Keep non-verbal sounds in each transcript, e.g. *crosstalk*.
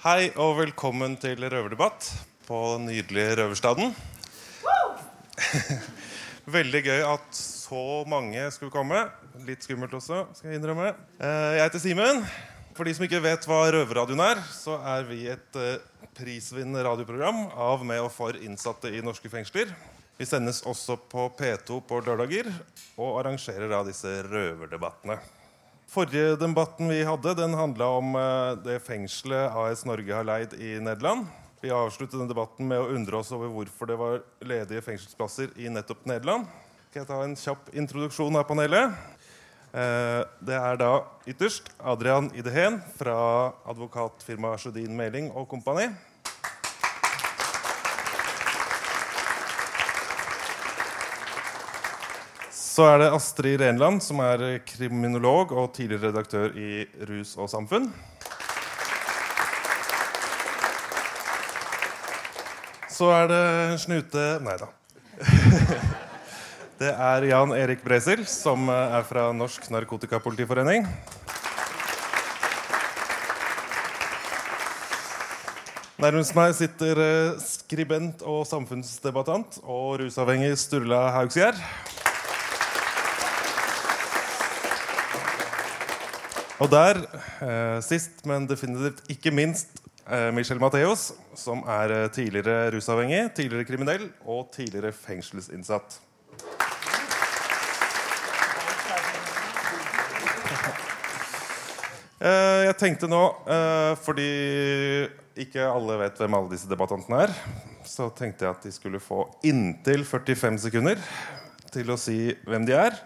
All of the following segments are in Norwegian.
Hei og velkommen til røverdebatt på den nydelige Røverstaden. *laughs* Veldig gøy at så mange skulle komme. Litt skummelt også, skal jeg innrømme. Eh, Jeg heter Simen. For de som ikke vet hva Røverradioen er, så er vi et eh, prisvinnende radioprogram av, med og for innsatte i norske fengsler. Vi sendes også på P2 på lørdager og arrangerer da disse røverdebattene. Forrige debatten vi hadde, den handla om eh, det fengselet AS Norge har leid i Nederland. Vi avsluttet den debatten med å undre oss over hvorfor det var ledige fengselsplasser i nettopp Nederland. Skal jeg ta en kjapp introduksjon av panelet? Eh, Det er da ytterst Adrian Idehen fra advokatfirmaet Sjødin Meling og Kompani. Så er det Astrid Renland, som er kriminolog og tidligere redaktør i Rus og Samfunn. Så er det Snute Nei da. *laughs* Det er Jan Erik Bresil, som er fra Norsk Narkotikapolitiforening. Nærmest meg sitter eh, skribent og samfunnsdebattant og rusavhengig Sturla Haugsgjerd. Og der, eh, sist, men definitivt ikke minst, eh, Michel Matheos, som er eh, tidligere rusavhengig, tidligere kriminell og tidligere fengselsinnsatt. Jeg tenkte nå, fordi ikke alle vet hvem alle disse debattantene er, så tenkte jeg at de skulle få inntil 45 sekunder til å si hvem de er,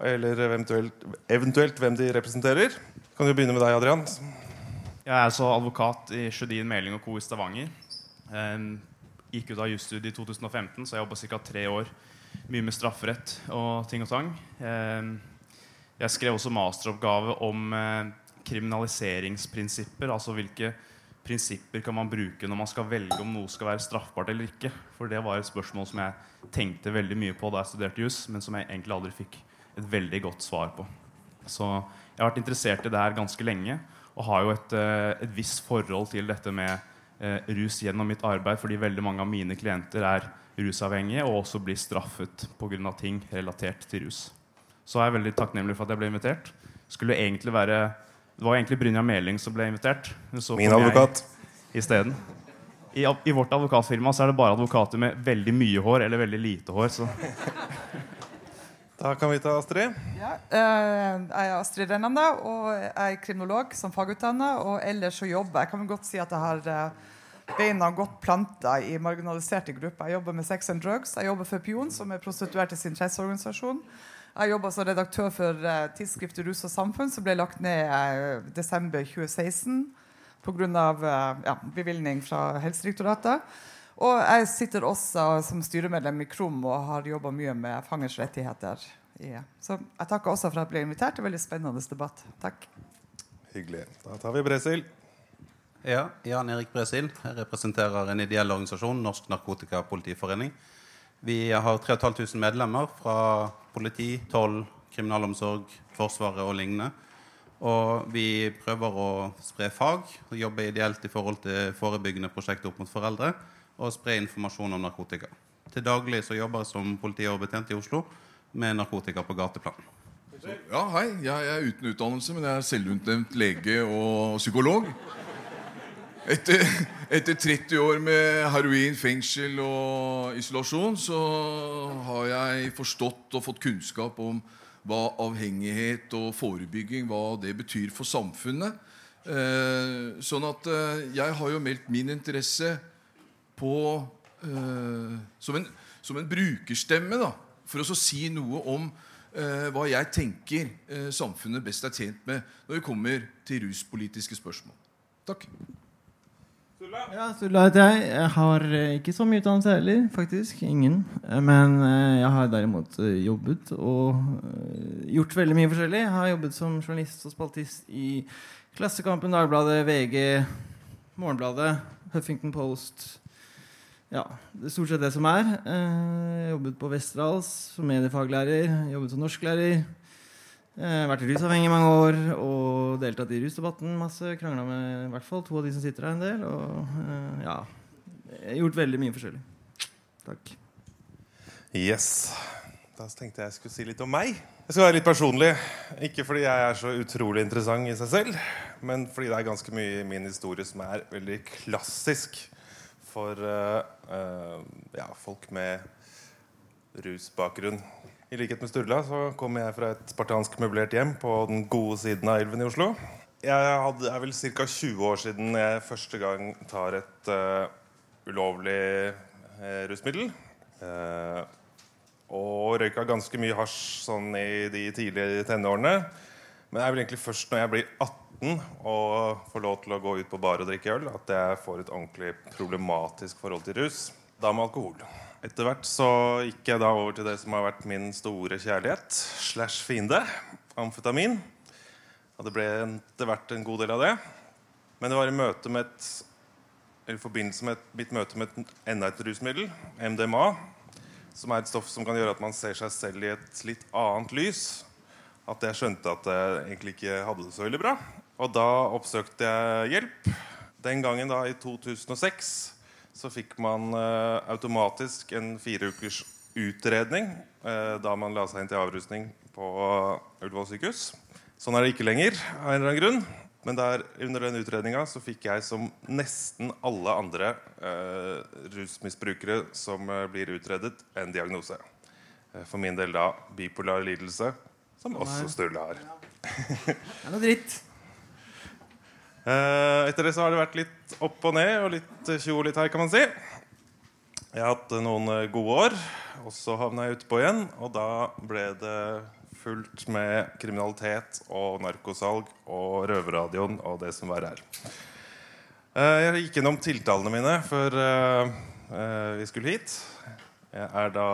eller eventuelt, eventuelt hvem de representerer. Kan du begynne med deg, Adrian? Jeg er altså advokat i Sjødin Meling og Co. i Stavanger. Ehm, gikk ut av jusstudiet i 2015, så jeg jobba ca. tre år. Mye med strafferett og ting og tang. Ehm, jeg skrev også masteroppgave om eh, kriminaliseringsprinsipper. Altså hvilke prinsipper kan man bruke når man skal velge om noe skal være straffbart eller ikke. For det var et spørsmål som jeg tenkte veldig mye på da jeg studerte jus, men som jeg egentlig aldri fikk et veldig godt svar på. Så jeg har vært interessert i det her ganske lenge og har jo et, eh, et visst forhold til dette med eh, rus gjennom mitt arbeid, fordi veldig mange av mine klienter er rusavhengige og også blir straffet pga. ting relatert til rus. Så er jeg veldig takknemlig for at jeg ble invitert. Skulle egentlig være Det var egentlig Brynja Meling som ble invitert. så Min advokat. Isteden. I, I vårt advokatfirma så er det bare advokater med veldig mye hår eller veldig lite hår. Så Da kan vi ta Astrid. Ja, eh, jeg er Astrid Rennanda og jeg er kriminolog som fagutdanna. Og ellers så jobber jeg kan godt si at jeg har eh, beina godt planta i marginaliserte grupper. Jeg jobber med Sex and Drugs. Jeg jobber for Pion, som er prostituertes interesseorganisasjon. Jeg jobber som redaktør for eh, tidsskriftet Rus og Samfunn, som ble lagt ned i desember 2016 pga. Uh, ja, bevilgning fra Helsedirektoratet. Og jeg sitter også som styremedlem i KROM og har jobba mye med fangers rettigheter. Ja. Så jeg takker også for at jeg ble invitert til veldig spennende debatt. Takk. Hyggelig. Da tar vi Bresil. Ja, Jan Erik Bresil. Jeg representerer en ideell organisasjon, Norsk Narkotikapolitiforening. Vi har 3500 medlemmer fra politi, toll, kriminalomsorg, Forsvaret og lignende. Og vi prøver å spre fag og jobbe ideelt i forhold til forebyggende prosjekter opp mot foreldre. Og spre informasjon om narkotika. Til daglig så jobber jeg som politioverbetjent i Oslo med narkotika på gateplan. Ja, hei. Jeg er uten utdannelse, men jeg er selvutnevnt lege og psykolog. Etter, etter 30 år med heroin, fengsel og isolasjon, så har jeg forstått og fått kunnskap om hva avhengighet og forebygging hva det betyr for samfunnet. Eh, sånn at eh, jeg har jo meldt min interesse på eh, som, en, som en brukerstemme, da, for å så si noe om eh, hva jeg tenker eh, samfunnet best er tjent med når det kommer til ruspolitiske spørsmål. Takk. Ja, Sturla heter jeg. Jeg har eh, ikke så mye utdannelse heller, faktisk. Ingen. Eh, Men eh, jeg har derimot jobbet og gjort veldig mye forskjellig. Jeg har jobbet som journalist og spaltist i Klassekampen, Dagbladet, VG, Morgenbladet, Huffington Post. Ja, det er stort sett det som er. Eh, Jobbet på Westerdals som mediefaglærer. Jobbet som norsklærer. Eh, vært rusavhengig i mange år og deltatt i rusdebatten masse. Krangla med i hvert fall to av de som sitter her en del. Og eh, ja Gjort veldig mye forskjellig. Takk. Yes. Da tenkte jeg jeg skulle si litt om meg. Jeg skal være litt personlig. Ikke fordi jeg er så utrolig interessant i seg selv, men fordi det er ganske mye i min historie som er veldig klassisk for uh, uh, ja, folk med rusbakgrunn. I likhet med Sturla så kommer jeg fra et spartansk møblert hjem på den gode siden av elven i Oslo. Jeg hadde, er vel ca. 20 år siden jeg første gang tar et uh, ulovlig rusmiddel. og røyka ganske mye hasj sånn i de tidlige tenårene. Men det er vel egentlig først når jeg blir 18 og får lov til å gå ut på bar og drikke øl, at jeg får et ordentlig problematisk forhold til rus. Da med alkohol. Etter hvert så gikk jeg da over til det som har vært min store kjærlighet slash fiende, amfetamin. Og det ble etter hvert en god del av det. Men det var i møte med et, i forbindelse med mitt møte med et, enda et rusmiddel, MDMA, som er et stoff som kan gjøre at man ser seg selv i et litt annet lys, at jeg skjønte at jeg egentlig ikke hadde det så veldig bra. Og da oppsøkte jeg hjelp. Den gangen, da i 2006, så fikk man uh, automatisk en fire ukers utredning uh, da man la seg inn til avrusning på Ullevål sykehus. Sånn er det ikke lenger. av en eller annen grunn Men der, under den utredninga fikk jeg, som nesten alle andre uh, rusmisbrukere som blir utredet, en diagnose. for min del da bipolar lidelse, som også Sturle har. Det er noe dritt. Eh, etter det så har det vært litt opp og ned og litt tjo og litt her, kan man si. Jeg har hatt noen eh, gode år, og så havna jeg utpå igjen. Og da ble det fullt med kriminalitet og narkosalg og røverradioen og det som verre er. Eh, jeg gikk gjennom tiltalene mine før vi skulle hit. Jeg er da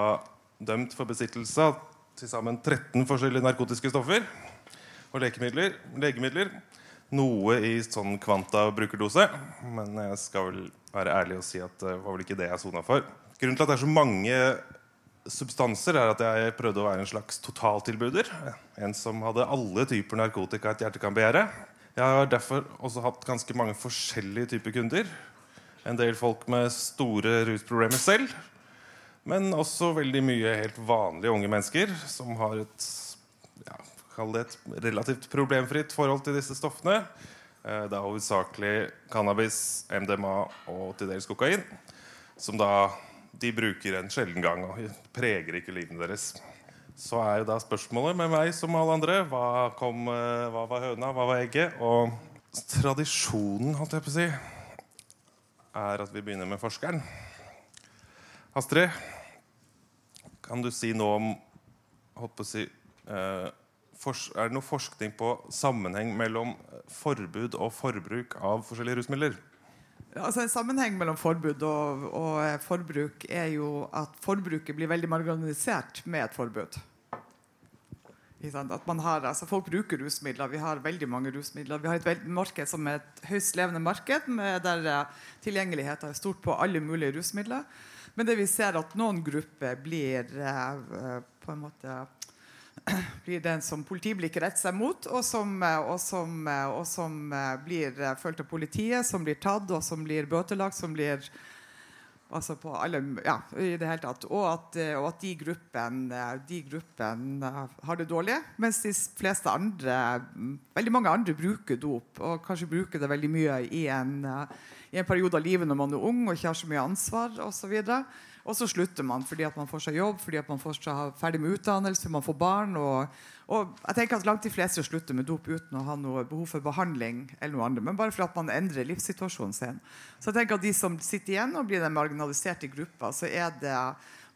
dømt for besittelse av til sammen 13 forskjellige narkotiske stoffer og legemidler. legemidler noe i sånn kvanta brukerdose. Men jeg skal vel være ærlig og si at det var vel ikke det jeg sona for. Grunnen til at det er så mange substanser, er at jeg prøvde å være en slags totaltilbuder. En som hadde alle typer narkotika et hjerte kan begjære. Jeg har derfor også hatt ganske mange forskjellige typer kunder. En del folk med store rusproblemer selv. Men også veldig mye helt vanlige unge mennesker som har et kall det et relativt problemfritt forhold til disse stoffene. Eh, det er hovedsakelig cannabis, MDMA og til dels kokain. Som da de bruker en sjelden gang og preger ikke livene deres. Så er jo da spørsmålet med meg som alle andre hva, kom, eh, hva var høna, hva var egget? Og tradisjonen, holdt jeg på å si, er at vi begynner med forskeren. Astrid, kan du si noe om holdt på å si, eh, er det noe forskning på sammenheng mellom forbud og forbruk av forskjellige rusmidler? Altså En sammenheng mellom forbud og, og, forbruk er jo at forbruket blir veldig marginalisert med et forbud. At man har, altså Folk bruker rusmidler. Vi har veldig mange rusmidler. Vi har et marked som er et høyst levende marked, der eh, tilgjengeligheten er stort på alle mulige rusmidler. Men det vi ser at noen grupper blir eh, på en måte *clears throat* blir den som politiblikket rett seg mot, og som, eh, og som, eh, og som eh, blir fulgt av politiet, som blir tatt, og som blir bøtelagt, som blir altså på alle, ja, i det hele tatt. Og at, og at de gruppene de gruppen har det dårlig, mens de fleste andre veldig mange andre bruker dop. Og kanskje bruker det veldig mye i en, i en periode av livet når man er ung og ikke har så mye ansvar osv. Og så slutter man fordi at man får seg jobb, fordi at man får seg ferdig med utdannelse, man får barn. Og, og, jeg tenker at Langt de fleste slutter med dop uten å ha noe behov for behandling. eller noe annet, Men bare fordi at man endrer livssituasjonen sin. Så jeg tenker at De som sitter igjen og blir den marginaliserte gruppa, så er det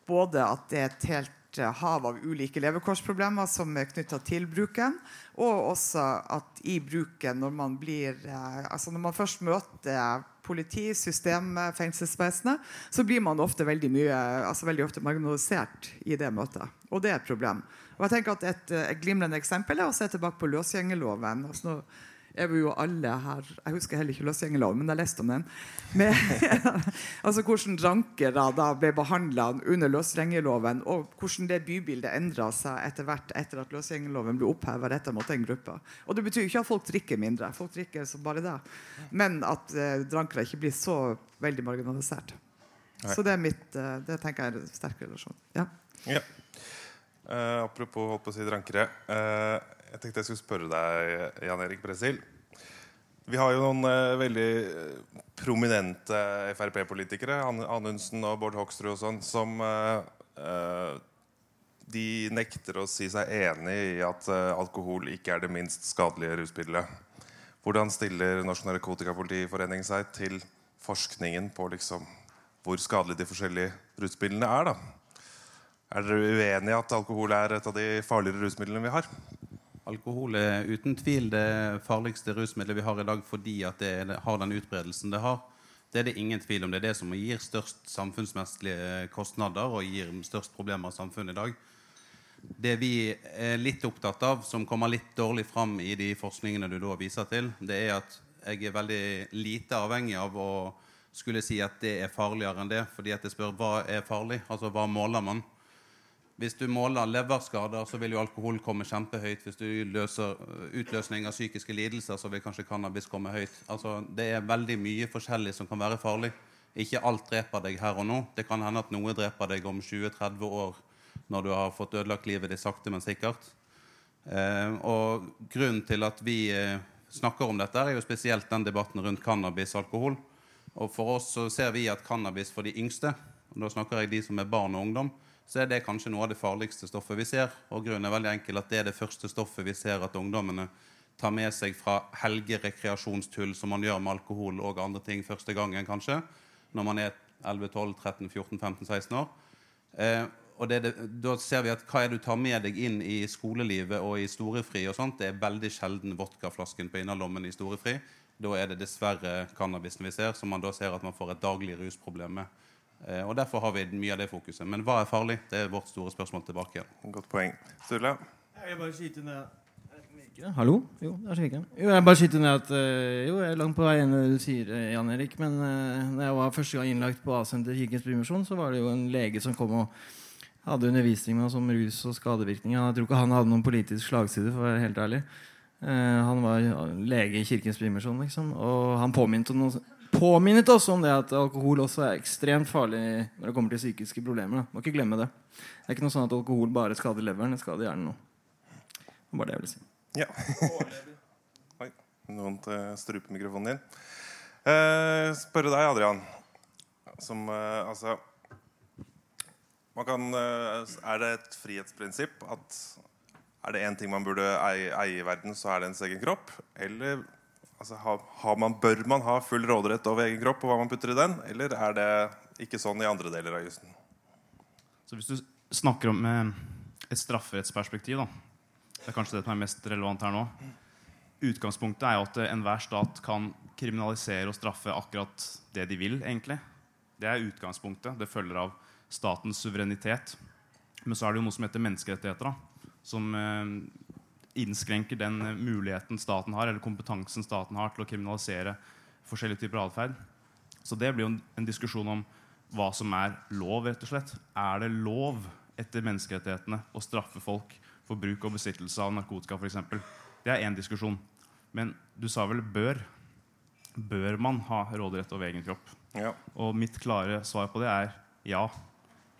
både at det er et helt eh, hav av ulike levekårsproblemer som er knytta til bruken, og også at i bruken, når man blir eh, altså når man først møter politi, system, fengselsvesenet, så blir man ofte veldig, mye, altså veldig ofte marginalisert i det møtet. Og det er et problem. Og jeg tenker at Et, et glimrende eksempel er å se tilbake på løsgjengerloven. Altså nå er vi jo alle her Jeg husker heller ikke løsgjengerloven, men jeg leste om den. Med, *laughs* altså Hvordan drankere da ble behandla under løsgjengerloven, og hvordan det bybildet endra seg etter hvert etter at løsgjengerloven ble oppheva retta mot den gruppa. Og det betyr ikke at folk drikker mindre, folk drikker som bare det. Men at eh, drankere ikke blir så veldig marginalisert. Nei. Så det er mitt eh, Det tenker jeg er en sterk relasjon. Ja. Ja. Uh, apropos holdt på å si drankere. eh, jeg tenkte jeg skulle spørre deg, Jan Erik Bresil. Vi har jo noen eh, veldig eh, prominente Frp-politikere, Anundsen og Bård Hoksrud og sånn, som eh, eh, de nekter å si seg enig i at eh, alkohol ikke er det minst skadelige rusmiddelet. Hvordan stiller Norsk Narkotikapolitiforening seg til forskningen på liksom, hvor skadelige de forskjellige rusmidlene er? da? Er dere uenig i at alkohol er et av de farligere rusmidlene vi har? Alkohol er uten tvil det farligste rusmiddelet vi har i dag fordi at det har den utbredelsen det har. Det er det ingen tvil om. Det er det som gir størst samfunnsmessige kostnader og gir størst problemer i samfunnet i dag. Det vi er litt opptatt av, som kommer litt dårlig fram i de forskningene du da viser til, det er at jeg er veldig lite avhengig av å skulle si at det er farligere enn det. Fordi at jeg spør hva er farlig? Altså hva måler man? Hvis du måler leverskader, så vil jo alkohol komme kjempehøyt. Hvis du løser utløsning av psykiske lidelser, så vil kanskje cannabis komme høyt. Altså, det er veldig mye forskjellig som kan være farlig. Ikke alt dreper deg her og nå. Det kan hende at noe dreper deg om 20-30 år når du har fått ødelagt livet ditt sakte, men sikkert. Eh, og grunnen til at vi eh, snakker om dette, er jo spesielt den debatten rundt cannabis og alkohol. Og for oss så ser vi at cannabis for de yngste, og da snakker jeg de som er barn og ungdom, så er det kanskje noe av det farligste stoffet vi ser. Og grunnen er veldig enkel at det er det første stoffet vi ser at ungdommene tar med seg fra helgerekreasjonstull som man gjør med alkohol og andre ting første gangen, kanskje, når man er 11-12-13-14-15-16 år. Eh, og det, det, da ser vi at hva er du tar med deg inn i skolelivet og i storefri og sånt, det er veldig sjelden vodkaflasken på innerlommen i storefri. Da er det dessverre cannabisen vi ser, som man da ser at man får et daglig rusproblem med. Eh, og Derfor har vi mye av det fokuset. Men hva er farlig? Det er vårt store spørsmål tilbake igjen. Godt poeng. Sturle? Jeg vil bare skyte ned det? Hallo? Jo, der virker det. Jo, jeg bare skyter ned at eh, Jo, jeg er langt på vei enig i det du sier, eh, Jan Erik. Men uh, når jeg var første gang innlagt på A-senter Kirkens Bymisjon, så var det jo en lege som kom og hadde undervisning med oss om rus og skadevirkninger. Jeg tror ikke han hadde noen politisk slagside, for å være helt ærlig. Uh, han var lege i Kirkens Bymisjon, liksom. Og han påminnet, noe, påminnet oss om det at alkohol også er ekstremt farlig når det kommer til psykiske problemer. Da. Må ikke glemme det. Det er ikke noe sånn at alkohol bare skader leveren, det skader hjernen òg. var det jeg ville si. Ja. *laughs* Oi, noen struper strupemikrofonen din. Eh, spørre deg, Adrian. Som eh, altså man kan, eh, Er det et frihetsprinsipp at er det én ting man burde eie, eie i verden, så er det ens egen kropp? Eller altså, har, man, bør man ha full råderett over egen kropp og hva man putter i den? Eller er det ikke sånn i andre deler av jussen? Så hvis du snakker om eh, et strafferettsperspektiv, da, det er kanskje det som er mest relevant her nå Utgangspunktet er jo at eh, enhver stat kan kriminalisere og straffe akkurat det de vil. egentlig. Det er utgangspunktet. Det følger av statens suverenitet. Men så er det jo noe som heter menneskerettigheter, da, som eh, innskrenker den muligheten staten har, eller kompetansen staten har til å kriminalisere forskjellige typer atferd. Så det blir jo en, en diskusjon om hva som er lov, rett og slett. Er det lov etter menneskerettighetene å straffe folk for bruk og besittelse av narkotika, f.eks.? Det er én diskusjon. Men du sa vel 'bør'. Bør man ha råderett over egen kropp? Ja. Og mitt klare svar på det er ja.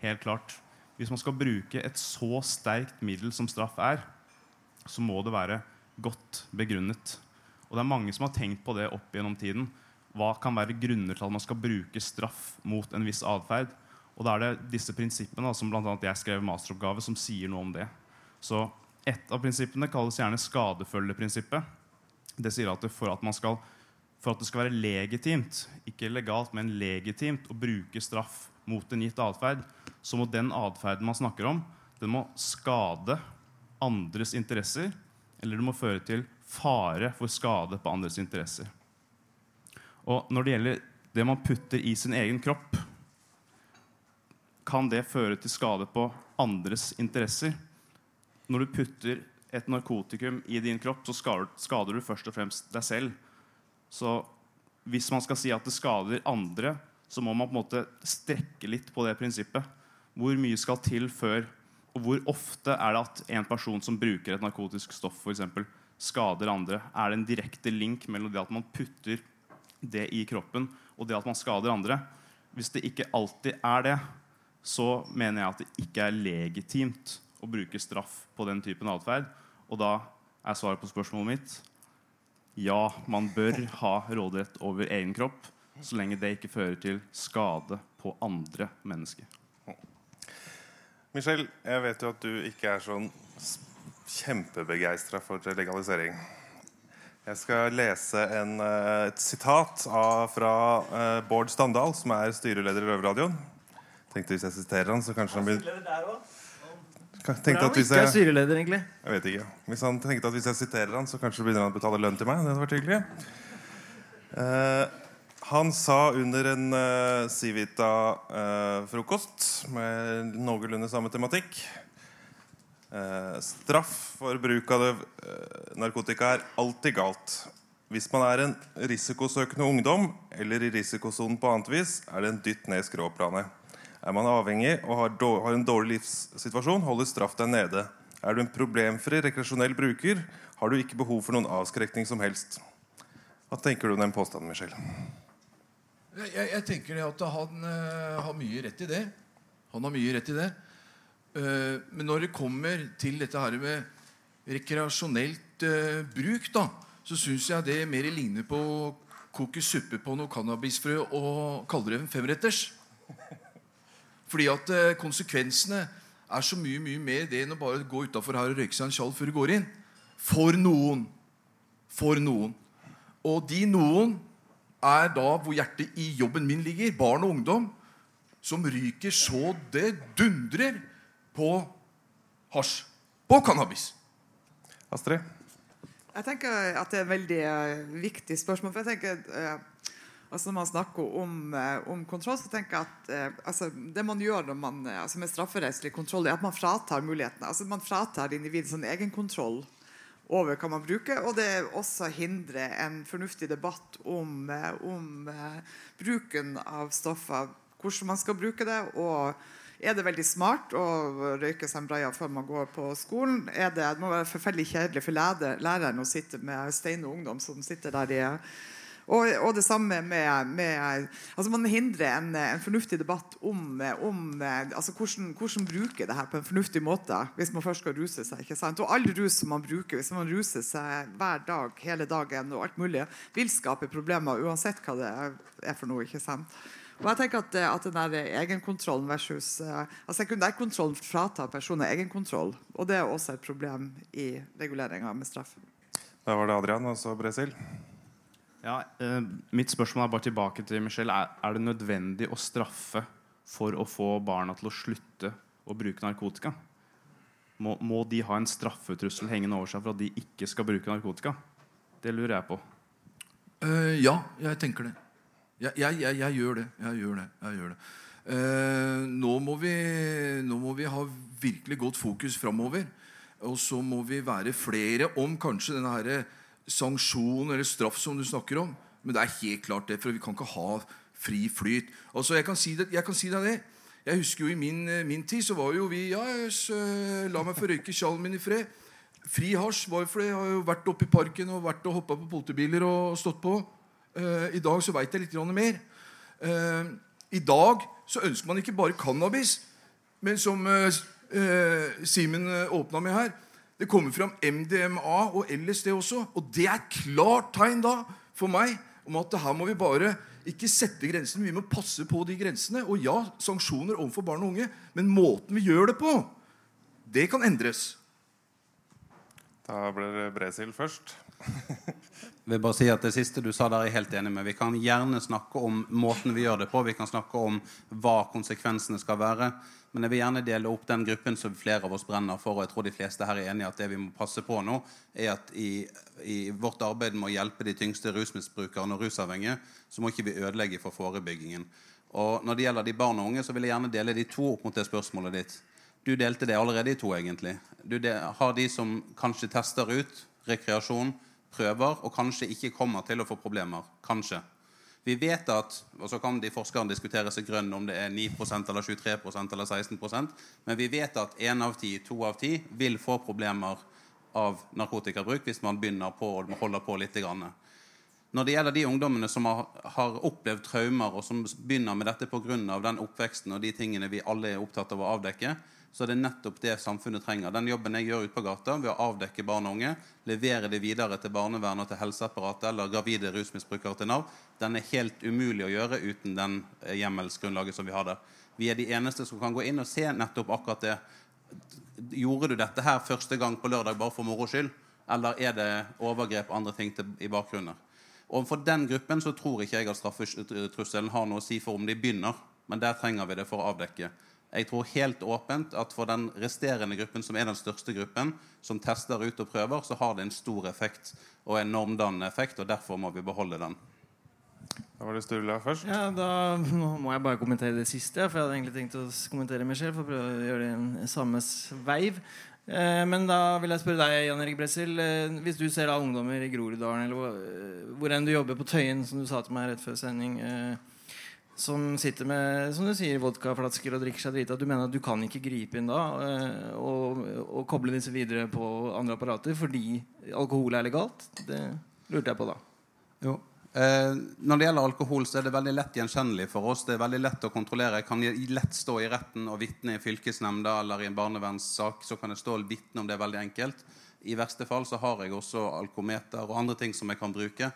Helt klart. Hvis man skal bruke et så sterkt middel som straff er, så må det være godt begrunnet. Og det er mange som har tenkt på det opp gjennom tiden. Hva kan være grunner til at man skal bruke straff mot en viss atferd? Og da er det disse prinsippene da, som annet jeg skrev masteroppgave, som sier noe om det. Så Et av prinsippene kalles gjerne skadefølgeprinsippet. Det sier at for at skal for at det skal være legitimt, ikke legalt, men legitimt å bruke straff mot en gitt atferd, så må den atferden man snakker om, den må skade andres interesser, eller det må føre til fare for skade på andres interesser. Og når det gjelder det man putter i sin egen kropp, kan det føre til skade på andres interesser. Når du putter et narkotikum i din kropp, så skader, du først og fremst deg selv. Så hvis man skal si at det skader andre, så må man på en måte strekke litt på det prinsippet. Hvor mye skal til før Og hvor ofte er det at en person som bruker et narkotisk stoff, for eksempel, skader andre? Er det en direkte link mellom det at man putter det i kroppen, og det at man skader andre? Hvis det ikke alltid er det, så mener jeg at det ikke er legitimt å bruke straff på den typen atferd. Og da er svaret på spørsmålet mitt ja, man bør ha råderett over egen kropp så lenge det ikke fører til skade på andre mennesker. Michelle, jeg vet jo at du ikke er sånn kjempebegeistra for legalisering. Jeg skal lese en, eh, et sitat av, fra eh, Bård Standal, som er styreleder i Røverradioen. Tenkte Hvis jeg siterer han, så kanskje han blir Tenkte at hvis ikke jeg, styreleder, egentlig. jeg vet ikke. Hvis han tenkte at hvis jeg siterer han, så kanskje begynner han å betale lønn til meg. Det hadde vært hyggelig. Eh, han sa under en uh, Civita-frokost med noenlunde samme tematikk uh, Straff for bruk av det, eh, narkotika er alltid galt. Hvis man er en risikosøkende ungdom eller i risikosonen på annet vis, er det en dytt ned i skråplanet. Er man avhengig og har, har en dårlig livssituasjon, holder straff deg nede. Er du en problemfri rekreasjonell bruker, har du ikke behov for noen avskrekning som helst. Hva tenker du om den påstanden, Michelle? Jeg, jeg, tenker at han uh, har mye rett i det. Han har mye rett i det. Uh, men når det kommer til dette her med rekreasjonelt uh, bruk, da, så syns jeg det mer ligner på å koke suppe på noe cannabisfrø og kalle det en femretters. Fordi at konsekvensene er så mye mye mer det enn å bare gå utafor her og røyke seg en tjall før du går inn. For noen. For noen. Og de noen er da hvor hjertet i jobben min ligger. Barn og ungdom som ryker så det dundrer på hasj. På cannabis. Astrid? Jeg tenker at det er et veldig eh, viktig spørsmål. For jeg tenker eh, altså Når man snakker om, eh, om kontroll, så tenker jeg at altså det man gjør når man, altså med strafferettslig kontroll, er at man fratar mulighetene. Altså Man fratar individet sånn egenkontroll over hva man bruker, og det også hindrer en fornuftig debatt om, eh, om eh, bruken av stoffer, hvordan man skal bruke det. og er det veldig smart å røyke braia før man går på skolen? Er det, det må være forferdelig kjedelig for læreren å sitte med stein og ungdom som sitter der i og, og det samme med, med altså Man hindrer en, en fornuftig debatt om, om altså hvordan, hvordan bruke det her på en fornuftig måte hvis man først skal ruse seg. ikke sant? Og all rus som man bruker, hvis man ruser seg hver dag, hele dagen og alt mulig, vil skape problemer uansett hva det er for noe. ikke sant? Og jeg tenker at, at den der egenkontrollen versus uh, altså Sekundærkontrollen fratar personer egenkontroll. Og det er også et problem i reguleringa med straff. Da var det Adrian, og så Bresil. Ja, eh, mitt spørsmål er bare tilbake til Michelle. Er, er det nødvendig å straffe for å få barna til å slutte å bruke narkotika? Må, må de ha en straffetrussel hengende over seg for at de ikke skal bruke narkotika? Det lurer jeg på. Eh, ja, jeg tenker det. Jeg, jeg, jeg, jeg gjør det. Jeg gjør det. Jeg gjør det. Eh, nå, må vi, nå må vi ha virkelig godt fokus framover. Og så må vi være flere om kanskje denne her sanksjon eller straff som du snakker om. Men det er helt klart det, for vi kan ikke ha fri flyt. Altså, Jeg kan si, det, jeg kan si deg det. Jeg husker jo I min, eh, min tid så var jo vi ja, yes, eh, La meg få røyke sjallen min i fred. Fri hasj var jo for det. jeg har jo vært oppe i parken og vært og hoppa på politibiler og stått på. Eh, I dag så veit jeg litt mer. Eh, I dag så ønsker man ikke bare cannabis, men som eh, Simen åpna med her Det kommer fram MDMA og LSD også. Og det er klart tegn da for meg om at her må vi bare ikke sette grensene, vi må passe på de grensene. Og ja, sanksjoner overfor barn og unge, men måten vi gjør det på, det kan endres. Da blir det Bresil først. Jeg vil bare si at Det siste du sa der er jeg helt enig med. Vi kan gjerne snakke om måten vi gjør det på. Vi kan snakke om hva konsekvensene skal være. Men jeg vil gjerne dele opp den gruppen som flere av oss brenner for. Og jeg tror de fleste her er enige at det vi må passe på nå, er at i, i vårt arbeid med å hjelpe de tyngste rusmisbrukerne og rusavhengige, så må ikke vi ødelegge for forebyggingen. Og når det gjelder de barn og unge, så vil jeg gjerne dele de to opp mot det spørsmålet ditt. Du delte det allerede i to, egentlig. Du de, har de som kanskje tester ut rekreasjon, prøver, og kanskje ikke kommer til å få problemer. Kanskje. Vi vet at, og så kan de forskerne diskutere seg grønn om det er 9% eller 23% eller 16% men vi vet at én av ti, to av ti vil få problemer av narkotikabruk hvis man begynner på og holder på litt. Når det gjelder de ungdommene som har, opplevd traumer, og som begynner med dette pga. den oppveksten og de tingene vi alle er opptatt av å avdekke, så er det nettopp det samfunnet trenger. Den jobben jeg gjør ute på gata ved å avdekke barn og unge, levere det videre til barnevernet og til helseapparatet eller gravide rusmisbrukere til Nav, den er helt umulig å gjøre uten den eh, hjemmelsgrunnlaget som vi har der. Vi er de eneste som kan gå inn og se nettopp akkurat det. Gjorde du dette her første gang på lørdag bare for moro skyld? Eller er det overgrep og andre ting til, i bakgrunnen? Og For den gruppen så tror ikke jeg at straffetrusselen har noe å si for om de begynner. Men der trenger vi det for å avdekke. Jeg tror helt åpent at for den resterende gruppen, som er den største gruppen, som tester ut og prøver, så har det en stor effekt og en normdannende effekt, og derfor må vi beholde den. Da var det Sturla først. Ja, Da må jeg bare kommentere det siste. For jeg hadde egentlig tenkt å kommentere meg selv for å prøve å gjøre det i samme veiv. Eh, men da vil jeg spørre deg, Jan Erik Bressil. Eh, hvis du ser da ungdommer i Groruddalen, eller hvor, eh, hvor enn du jobber på Tøyen, som du sa til meg rett før sending, som sitter med som du sier, vodkaflasker og drikker seg drita, du mener at du kan ikke gripe inn da og, og koble disse videre på andre apparater fordi alkohol er legalt? Det lurte jeg på da. Jo, Eh, når det gjelder alkohol, så er det veldig lett gjenkjennelig for oss. Det er veldig lett å kontrollere. Jeg kan lett stå i retten og vitne i fylkesnemnda eller i en barnevernssak. Så kan jeg stå og vitne om det er veldig enkelt. I verste fall så har jeg også alkometer og andre ting som jeg kan bruke.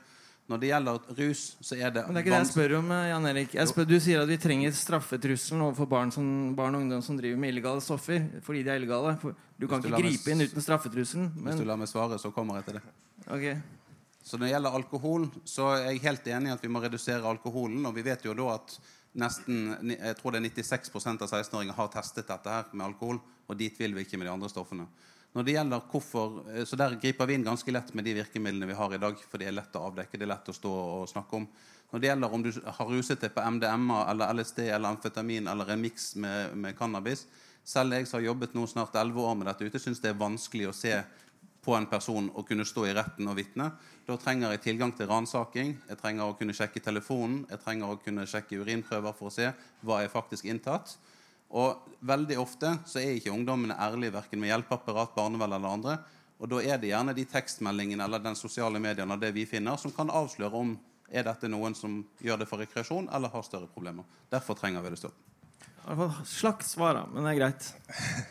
Når det gjelder rus, så er det Men det er ikke det jeg spør om, eh, Jan Erik. Spør, du sier at vi trenger straffetrusselen overfor barn, som, barn, og ungdom som driver med illegale stoffer fordi de er illegale. Du kan ikke gripe inn uten straffetrusselen. Men... Hvis du lar meg svare, så kommer jeg til det. Okay. Så når det gjelder alkohol, så er jeg helt enig i at vi må redusere alkoholen. Og vi vet jo da at nesten jeg tror det er 96 av 16-åringer har testet dette her med alkohol. Og dit vil vi ikke med de andre stoffene. Når det gjelder hvorfor, eh, Så der griper vi inn ganske lett med de virkemidlene vi har i dag. For det er lett å avdekke, det er lett å stå og snakke om. Når det gjelder om du har ruset deg på MDMA eller LSD eller amfetamin eller en miks med, med, cannabis Selv jeg som har jobbet nå snart 11 år med dette ute, syns det er vanskelig å se på en person å kunne stå i retten og vitne. Da trenger jeg tilgang til ransaking. Jeg trenger å kunne sjekke telefonen. Jeg trenger å kunne sjekke urinprøver for å se hva jeg faktisk inntatt. Og veldig ofte så er ikke ungdommene ærlige verken med hjelpeapparat, barnevern eller andre. Og da er det gjerne de tekstmeldingene eller den sosiale mediene det vi finner, som kan avsløre om er dette noen som gjør det for rekreasjon eller har større problemer. Derfor trenger vi det stopp. Slags svar, men det er greit.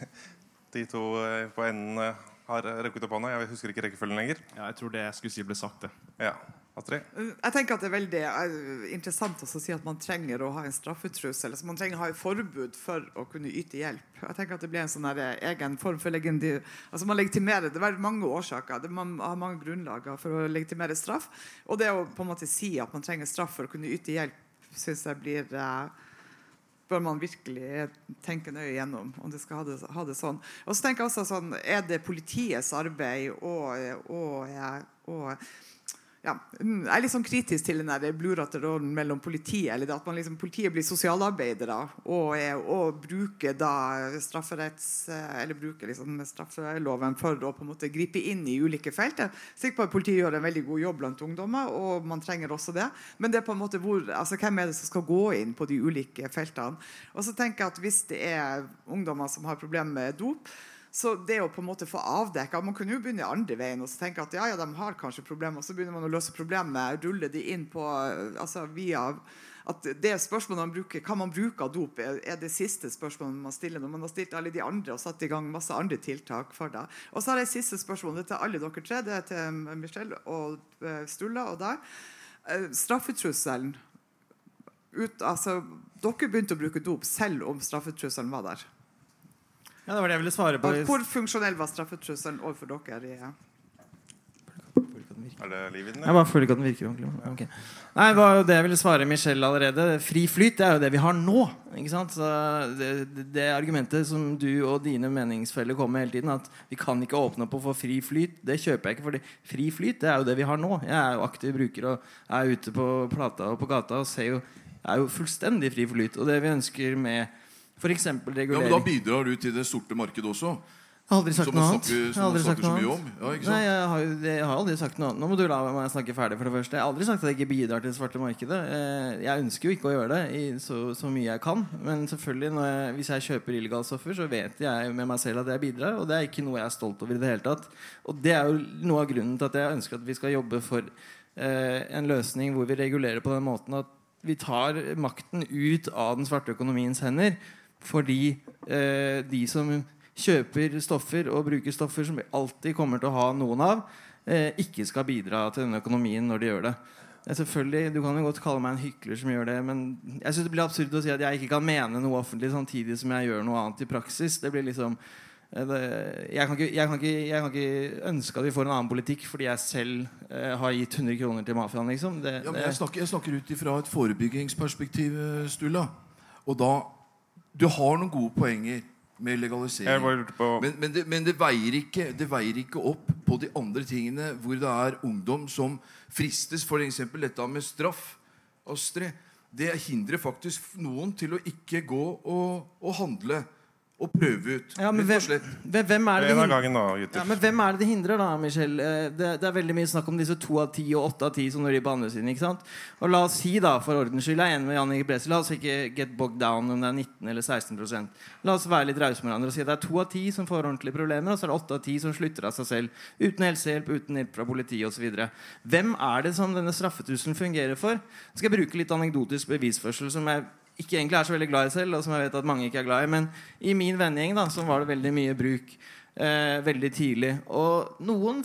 *laughs* De to eh, på enden eh, har rukket opp hånda. Jeg husker ikke rekkefølgen lenger. Ja, jeg tror det jeg skulle si, ble sagt. det. Ja. Astrid? Jeg tenker at Det er veldig uh, interessant å si at man trenger å ha en straffetrussel. Altså man trenger å ha et forbud for å kunne yte hjelp. Jeg tenker at Det blir en sånn eh, egen form for legendi... Altså man legitimerer, Det er mange årsaker. Det, man har mange grunnlag for å legitimere straff. Og det å på en måte si at man trenger straff for å kunne yte hjelp, syns jeg blir uh, bør man virkelig tenke nøye gjennom om det skal ha det, ha det sånn. Og så tenker jeg også sånn, Er det politiets arbeid og, og, og ja, mm, jeg er litt sånn kritisk til den der blurete mellom politiet. eller at man liksom, Politiet blir sosialarbeidere og, og bruker da strafferetts, eller bruker liksom straffeloven for å på en måte gripe inn i ulike felt. Jeg er sikker på at Politiet gjør en veldig god jobb blant ungdommer, og man trenger også det. Men det er på en måte hvor, altså hvem er det som skal gå inn på de ulike feltene? Og så tenker jeg at Hvis det er ungdommer som har problemer med dop, så det å på en måte få avdekka Man kunne jo begynne andre veien og så tenke at ja, ja, de har kanskje problemer. Og så begynner man å løse problemet, rulle de inn på altså via at det spørsmålet man bruker, Hva man bruker av dop, er det siste spørsmålet man stiller når man har stilt alle de andre og satt i gang masse andre tiltak for deg. Og så har jeg siste spørsmål. Til alle dere tre. Det er til Michelle og eh, Stulla og deg. Eh, straffetrusselen ut, altså, Dere begynte å bruke dop selv om straffetrusselen var der. Ja, det var det jeg ville svare på. Hvor funksjonell var straffetrusselen overfor dere? Ja. er det liv i den? Jeg bare føler ikke at den virker ordentlig. Okay. Nei, det var jo det jeg ville svare Michelle allerede. Fri flyt det er jo det vi har nå. Ikke sant? Så det, det argumentet som du og dine meningsfeller kommer med hele tiden, at vi kan ikke åpne opp og få fri flyt, det kjøper jeg ikke. fordi fri flyt det er jo det vi har nå. Jeg er jo aktiv bruker og er ute på plata og på gata og ser jo, er jo fullstendig fri flyt. Og det vi ønsker med F.eks. Ja, men. Da bidrar du til det sorte markedet også. Jeg har aldri sagt noe annet. snakker, Jeg har aldri sagt noe annet. Ja, Nei, jeg har, jeg har aldri sagt noe annet. Nå må du la meg snakke ferdig. for det første Jeg har aldri sagt at jeg ikke bidrar til det svarte markedet. Eh, Jeg ønsker jo ikke å gjøre det i så, så mye jeg kan. Men selvfølgelig når jeg, hvis jeg kjøper illegale stoffer, så vet jeg med meg selv at jeg bidrar. Og det er ikke noe jeg er stolt over i det hele tatt. Og det er jo noe av grunnen til at jeg ønsker at vi skal jobbe for eh, en løsning hvor vi regulerer på den måten at vi tar makten ut av den svarte økonomiens hender. Fordi eh, de som kjøper stoffer og bruker stoffer som vi alltid kommer til å ha noen av, eh, ikke skal bidra til denne økonomien når de gjør det. Selvfølgelig, Du kan jo godt kalle meg en hykler som gjør det, men jeg synes det blir absurd å si at jeg ikke kan mene noe offentlig samtidig som jeg gjør noe annet i praksis. Det blir liksom eh, det, jeg, kan ikke, jeg, kan ikke, jeg kan ikke ønske at vi får en annen politikk fordi jeg selv eh, har gitt 100 kroner til mafiaen. Liksom. Det, Ja, jeg snakker, jeg snakker ut ifra et forebyggingsperspektiv, Stulla. Og da Du har noen gode poenger med legalisering. Men, men, det, men det, veier ikke, det veier ikke opp på de andre tingene hvor det er ungdom som fristes. For eksempel dette med straff. Astrid, det hindrer faktisk noen til å ikke gå og, og handle og prøve ut. Ja, men hvem, slett. hvem- hvem er det En det av gangen, da, Ja, men hvem er det det hindrer, da, Michelle? Eh, Det, det er veldig mye snakk om disse to av ti og åtte av ti som når de er på andre siden. ikke sant? Og la oss si, da, for ordens skyld, jeg er enig med Jan Inge Bresi, la oss ikke get bogged down om det er 19 eller 16% La oss være litt rause med hverandre og si at det er to av ti som får ordentlige problemer, og så er det åtte av ti som slutter av seg selv. Uten helsehjelp, uten hjelp fra politiet osv. Hvem er det som denne straffetusselen fungerer for? Skal Jeg bruke litt anekdotisk bevisførsel som jeg ikke egentlig er så veldig glad i selv, og som jeg vet at mange ikke er glad i. Men i min vennegjeng da, så var det veldig mye bruk eh, veldig tidlig. Og noen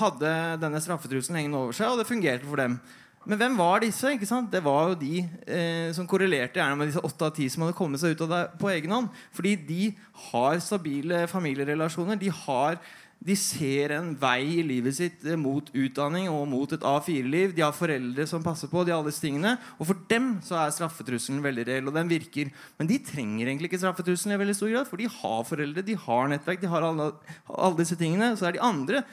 hadde denne straffetrusselen hengende over seg, og det fungerte for dem. Men hvem var disse? ikke sant? Det var jo de eh, som korrelerte gjerne med disse åtte av ti som hadde kommet seg ut av det på egen hånd. Fordi de har stabile familierelasjoner. De, har, de ser en vei i livet sitt eh, mot utdanning og mot et A4-liv. De har foreldre som passer på. De har alle disse tingene Og for dem så er straffetrusselen veldig reell, og den virker. Men de trenger egentlig ikke straffetrusselen i veldig stor grad, for de har foreldre, de har nettverk, de har alle, alle disse tingene. Så er de andre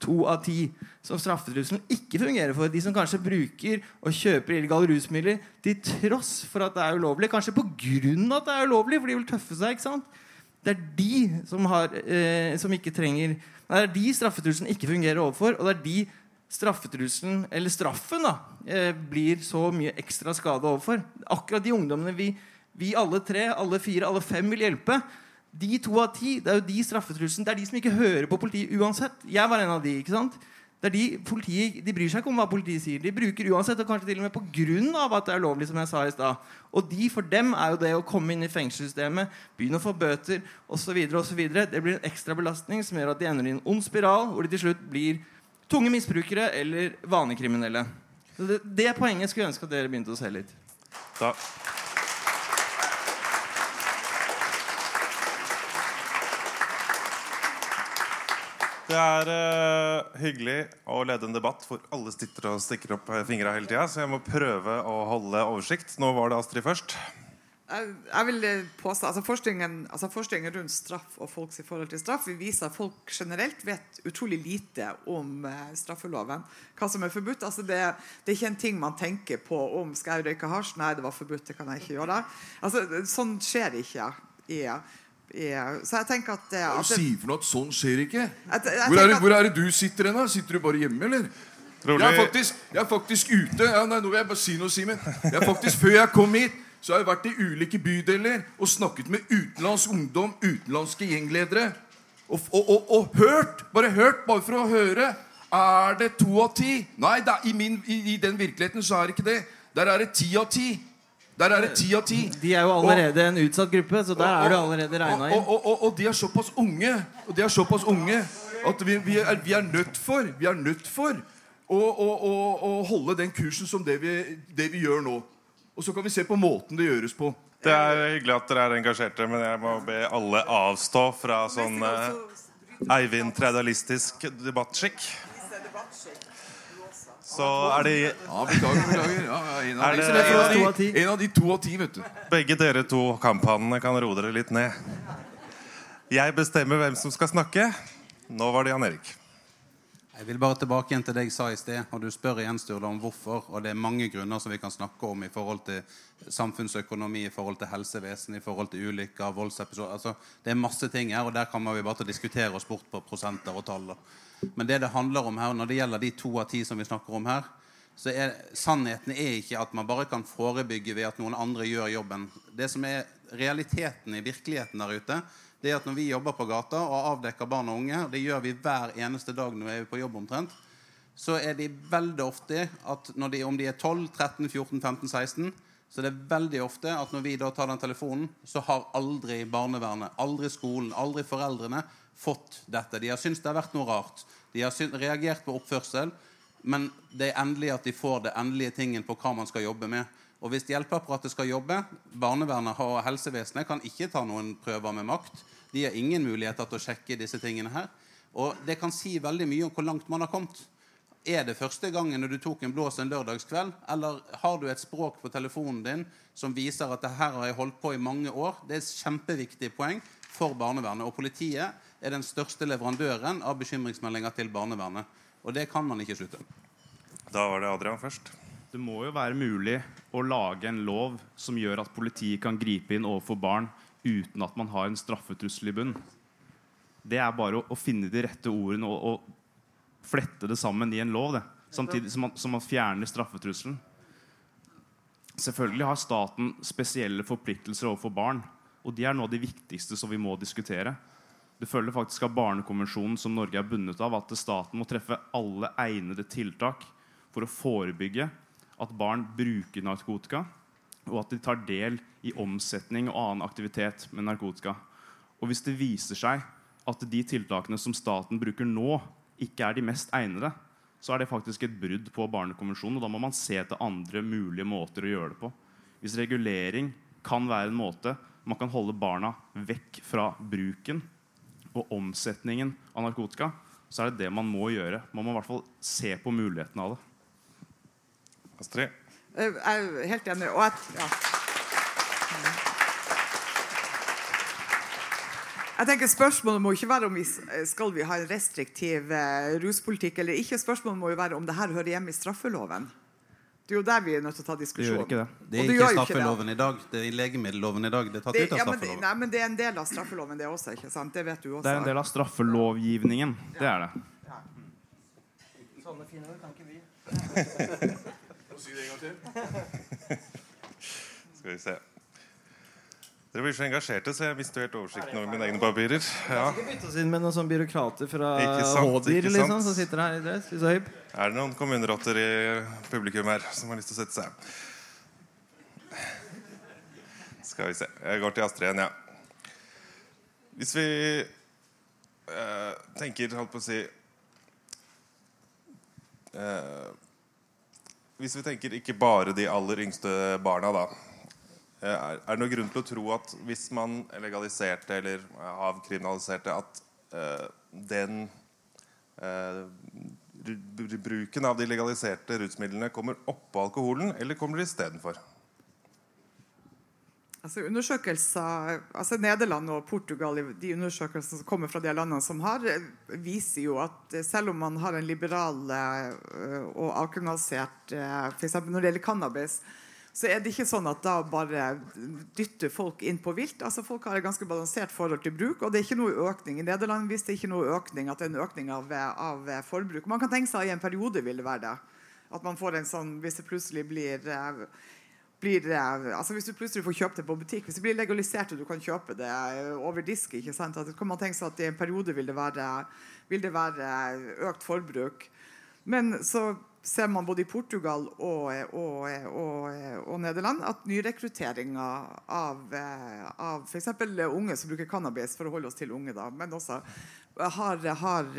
to av ti som straffetrusselen ikke fungerer for. De som kanskje bruker og kjøper illegale rusmidler til tross for at det er ulovlig. Kanskje grunn at det er ulovlig, for de vil tøffe seg. ikke sant? Det er de som, har, eh, som ikke trenger Det er de straffetrusselen ikke fungerer overfor, og det er de straffetrusselen, eller straffen, da, eh, blir så mye ekstra skade overfor. Akkurat de ungdommene vi, vi alle tre, alle fire, alle fem vil hjelpe. De to av ti, det er jo de straffetrusselen Det er de som ikke hører på politiet uansett. Jeg var en av de. ikke sant? Det er de, politiet, de bryr seg ikke om hva politiet sier. De bruker uansett, og kanskje til og med på grunn av at det er lovlig. som jeg sa i sted. Og de, for dem er jo det å komme inn i fengselssystemet, begynne å få bøter osv., det blir en ekstra belastning som gjør at de ender i en ond spiral, hvor de til slutt blir tunge misbrukere eller vanekriminelle. Så det, det poenget skulle jeg ønske at dere begynte å se litt. Da. Det er uh, hyggelig å lede en debatt hvor alle sitter og stikker opp fingra hele tida, så jeg må prøve å holde oversikt. Nå var det Astrid først. Jeg, jeg vil eh, påstå, altså forskningen, altså forskningen rundt straff og folks forhold til straff vi viser at folk generelt vet utrolig lite om eh, straffeloven. Hva som er forbudt. Altså det, det er ikke en ting man tenker på om skal jeg røyke hasj. Nei, det var forbudt. Det kan jeg ikke gjøre. Altså, sånn skjer ikke. I, i, så jeg tenker at, eh, Hva at du det, sier for noe at sånn skjer ikke? jeg, jeg Hvor er, det, hvor er det du sitter hen? da? Sitter du bare hjemme, eller? Rolig. Jeg er faktisk, jeg er faktisk ute. Ja, nei, nå vil jeg bare si noe, Simen. Jeg er faktisk, Før jeg kom hit, så har jeg vært i ulike bydeler og snakket med utenlandsk ungdom, utenlandske gjengledere. Og, og, og, og hørt! Bare hørt, bare for å høre. Er det to av ti? Nei, det er, i, min, i, i den virkeligheten så er det ikke det. Der er det ti av ti. Der er det ti av ti. De er jo allerede en utsatt gruppe, så der er du allerede regna og, inn. og, og, og de er såpass unge Og de er såpass unge at vi, vi, er, vi er nødt for Vi er nødt for å, å, å, å holde den kursen som det vi, det vi gjør nå. Og så kan vi se på måten det gjøres på. Det er hyggelig at dere er engasjerte, men jeg må be alle avstå fra sånn eh, Eivind Tredalistisk debattskikk. Så er det Ja, beklager, beklager. Ja, ja, en, av de, av en av de to av ti, vet du. begge dere to kamphannene kan roe dere litt ned. Jeg bestemmer hvem som skal snakke. Nå var det Jan Erik. Jeg vil bare tilbake igjen til det jeg sa i sted. og Du spør igjen Sturla, om hvorfor. og Det er mange grunner som vi kan snakke om i forhold til samfunnsøkonomi, i forhold til helsevesen, i forhold til ulykker, voldsepisoder altså, Det er masse ting her, og der kan vi bare diskutere oss bort på prosenter og tall. Men det det handler om her, når det gjelder de to av ti som vi snakker om her, så er sannheten er ikke at man bare kan forebygge ved at noen andre gjør jobben. Det som er realiteten i virkeligheten der ute, det er at når vi jobber på gata og avdekker barn og unge, og det gjør vi hver eneste dag når vi er på jobb omtrent, så er de veldig ofte at de, om de er 12, 13, 14, 15, 16 så det er veldig ofte at når vi da tar den telefonen, så har aldri barnevernet, aldri skolen, aldri foreldrene fått dette. De har syntes det har vært noe rart. De har reagert på oppførsel. Men det er endelig at de får det endelige tingen på hva man skal jobbe med. Og hvis hjelpeapparatet skal jobbe Barnevernet og helsevesenet kan ikke ta noen prøver med makt. De har ingen muligheter til å sjekke disse tingene her. Og det kan si veldig mye om hvor langt man har kommet. Er det første gangen når du tok en blås en lørdagskveld, eller har du et språk på telefonen din som viser at det her har jeg holdt på i mange år? Det er et kjempeviktig poeng for barnevernet. Og politiet er den største leverandøren av bekymringsmeldinger til barnevernet. Og det kan man ikke slutte. Da var det Adrian først. Det må jo være mulig å lage en lov som gjør at politiet kan gripe inn overfor barn uten at man har en straffetrussel i bunn. Det er bare å, å finne de rette ordene og, og, flette det sammen i en lov. Det. Samtidig som man, som man fjerner straffetrusselen. Selvfølgelig har staten spesielle forpliktelser overfor barn. Og de er noe av de viktigste som vi må diskutere. Det følger faktisk av Barnekonvensjonen som Norge er bundet av, at staten må treffe alle egnede tiltak for å forebygge at barn bruker narkotika, og at de tar del i omsetning og annen aktivitet med narkotika. Og hvis det viser seg at de tiltakene som staten bruker nå, ikke er de mest egnede, så er det faktisk et brudd på Barnekonvensjonen. og Da må man se til andre mulige måter å gjøre det på. Hvis regulering kan være en måte man kan holde barna vekk fra bruken og omsetningen av narkotika, så er det det man må gjøre. Man må i hvert fall se på mulighetene av det. Astrid? Eh, jeg er helt enig. Og jeg, ja. jeg tenker Spørsmålet må ikke være om vi skal vi ha en restriktiv eh, ruspolitikk eller ikke. Spørsmålet må jo være om det her hører hjemme i straffeloven. Det er jo der vi er nødt til å ta diskusjon. Det gjør ikke det. Det er ikke straffeloven i dag. Det er i legemiddelloven i dag. Det er tatt det, ut av straffeloven. Ja, men, nei, men det er en del av straffeloven, det også. ikke sant? Det vet du også. Det er en del av straffelovgivningen. Det er det. Ja. Sånne fine ord kan ikke vi. *laughs* Si det en gang til. *laughs* Skal vi se. Dere blir så engasjerte, så jeg mister helt oversikten over mine egne papirer. Ja. Ikke bytte oss inn med noen sånne byråkrater fra Hådyr liksom, som sitter her i dress i Søyb. Er det noen kommunerotter i publikum her som har lyst til å sette seg? Skal vi se. Jeg går til Astrid igjen, ja. Hvis vi øh, tenker, holdt på å si eh, hvis vi tenker ikke bare de aller yngste barna, da. Eh, er, er det noen grunn til å tro at hvis man legaliserte eller avkriminaliserte, at uh, den uh, bruken av de legaliserte rusmidlene kommer oppå alkoholen, eller kommer det istedenfor? Altså undersøkelser, altså Nederland og Portugal, de undersøkelsene som kommer fra de landene som har, viser jo at selv om man har en liberal eh, og avkriminalisert eh, F.eks. når det gjelder cannabis, så er det ikke sånn at da bare dytter folk inn på vilt. altså Folk har et ganske balansert forhold til bruk, og det er ikke noe økning. I Nederland viste det ikke noe økning, at det er en økning av, av forbruk. Man kan tenke seg at i en periode vil det være det. At man får en sånn, Hvis det plutselig blir eh, blir altså Hvis du plutselig får kjøpt det på butikk, hvis det blir legalisert og du kan kjøpe det over disk, ikke sant? At, kan man tenke seg at i en periode vil det være, vil det være økt forbruk. Men så ser man både i Portugal og, og, og, og Nederland at nyrekrutteringa av, av f.eks. unge som bruker cannabis, for å holde oss til unge, da, men også har, har,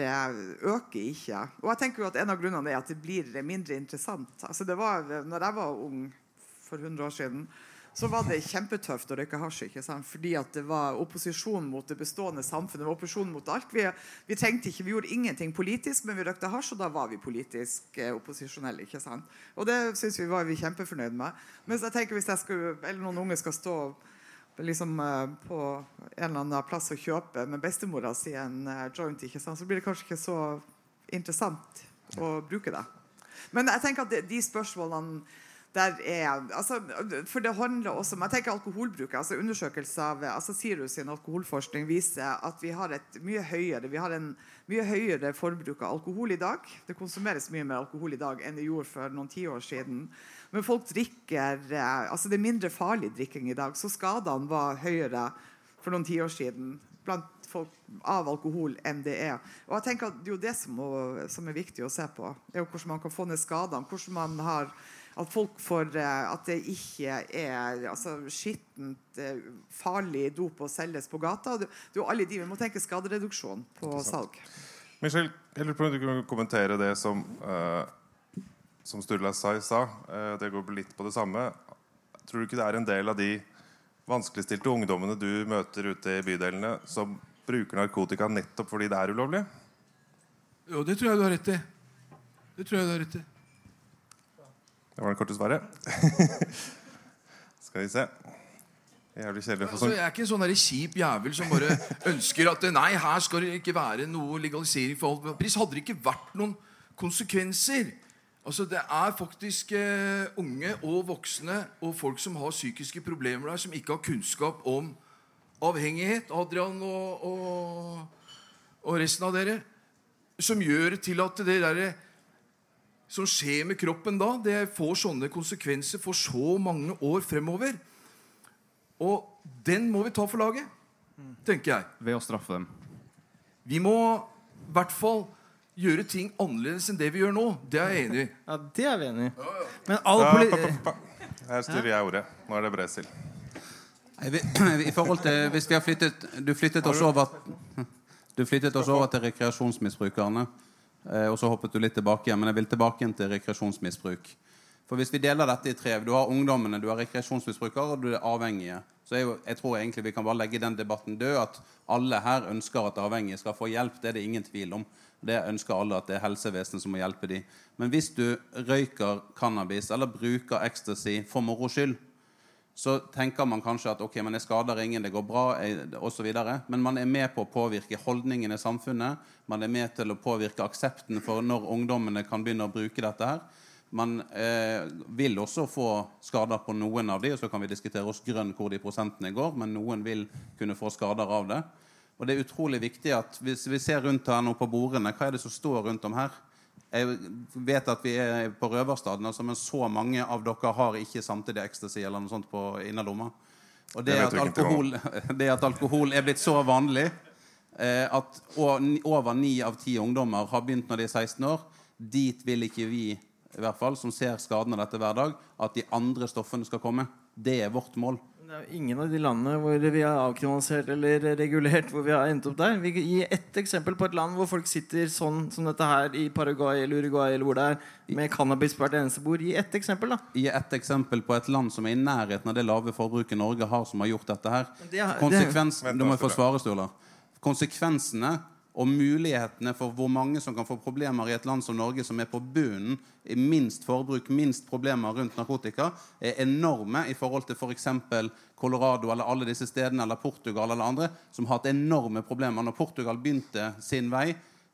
øker ikke. Og jeg tenker jo at En av grunnene er at det blir mindre interessant. Altså det var, når jeg var ung for 100 år siden, så var det kjempetøft å røyke hasj. ikke sant? Fordi at det var opposisjon mot det bestående samfunnet. det opposisjon mot alt. Vi, vi trengte ikke, vi gjorde ingenting politisk, men vi røykte hasj, og da var vi politisk eh, opposisjonelle. ikke sant? Og det syns vi var vi kjempefornøyd med. Mens jeg tenker hvis jeg skulle, eller noen unge skal stå liksom eh, på en eller annen plass og kjøpe med bestemora si en eh, joint, ikke sant? så blir det kanskje ikke så interessant å bruke det. Men jeg tenker at de spørsmålene der er altså, For det handler også om jeg tenker alkoholbruk. altså Undersøkelser av altså Sirus sin alkoholforskning viser at vi har et mye høyere vi har en mye høyere forbruk av alkohol i dag. Det konsumeres mye mer alkohol i dag enn det gjorde for noen tiår siden. Men folk drikker eh, altså Det er mindre farlig drikking i dag, så skadene var høyere for noen tiår siden blant folk av alkohol enn det er. Og jeg tenker at Det er jo det som, må, som er viktig å se på. Er jo Hvordan man kan få ned skadene. hvordan man har at folk får eh, At det ikke er altså, skittent, eh, farlig dop å selges på gata. Du, er jo alle de, Vi må tenke skadereduksjon på salg. Michelle, jeg lurer på om du kan kommentere det som, uh, som Sturla sa i. Uh, det går litt på det samme. Tror du ikke det er en del av de vanskeligstilte ungdommene du møter ute i bydelene, som bruker narkotika nettopp fordi det er ulovlig? Jo, det tror jeg du har rett i. Det tror jeg du har rett i. Det var det korte svaret. *laughs* Skal vi se. Jævlig kjedelig Altså, jeg er ikke en sånn der kjip jævel som bare *laughs* ønsker at nei, her skal det ikke være noe legalisering for alt. Pris hadde det ikke vært noen konsekvenser. Altså, Det er faktisk uh, unge og voksne og folk som har psykiske problemer der, som ikke har kunnskap om avhengighet, Adrian og, og, og resten av dere, som gjør til at det derre som skjer med kroppen da, det får sånne konsekvenser for så mange år fremover. Og den må vi ta for laget, tenker jeg. Ved å straffe dem. Vi må i hvert fall gjøre ting annerledes enn det vi gjør nå. Det er jeg enig i. Ja, det er vi enig i. Men all. Her styrer jeg ordet. Nå er det Bresil. *clears throat* I forhold til Hvis vi har flyttet Du flyttet oss over Du flyttet oss over til rekreasjonsmisbrukerne. Eh, Og så hoppet du litt tilbake igjen. Men jeg vil tilbake til rekreasjonsmisbruk. For hvis vi deler dette i tre Du har ungdommene, du har rekreasjonsmisbrukere, og du er avhengige. Så jeg, jeg tror egentlig vi kan bare legge den debatten død. At alle her ønsker at avhengige skal få hjelp. Det er det ingen tvil om. Det ønsker alle at det er helsevesenet som må hjelpe dem. Men hvis du røyker cannabis eller bruker ecstasy for moro skyld, så tenker man kanskje at ok, men jeg skader ingen, det går bra, osv. Men man er med på å påvirke holdningen i samfunnet. Man er med til å påvirke aksepten for når ungdommene kan begynne å bruke dette her. Man eh, vil også få skader på noen av de, og så kan vi diskutere oss grønn hvor de prosentene går, men noen vil kunne få skader av det. Og det er utrolig viktig at hvis vi ser rundt her nå på bordene, hva er det som står rundt om her? Jeg vet at vi er på røverstaden, altså, men så mange av dere har ikke samtidig ecstasy eller noe sånt på innerlomma. Og det at, alkohol, *laughs* det at alkohol er blitt så vanlig eh, at over ni av ti ungdommer har begynt når de er 16 år, dit vil ikke vi i hvert fall, som ser skadene av dette hver dag, at de andre stoffene skal komme. Det er vårt mål. Det er jo ingen av de landene hvor vi har avkriminalisert eller regulert, hvor vi har endt opp der. Vi kan gi ett eksempel på et land hvor folk sitter sånn som dette her i Paraguay eller Uruguay eller hvor det er, med cannabis på hvert eneste bord. Gi ett eksempel, da. Gi ett eksempel på et land som er i nærheten av det lave forbruket Norge har, som har gjort dette her. Det er- Konsekvens, Vent du må få svare, Sturla. Konsekvensene og mulighetene for hvor mange som kan få problemer i et land som Norge, som er på bunnen i minst forbruk, minst problemer rundt narkotika, er enorme i forhold til f.eks. Colorado eller alle disse stedene, eller Portugal eller andre, som har hatt enorme problemer. Når Portugal begynte sin vei,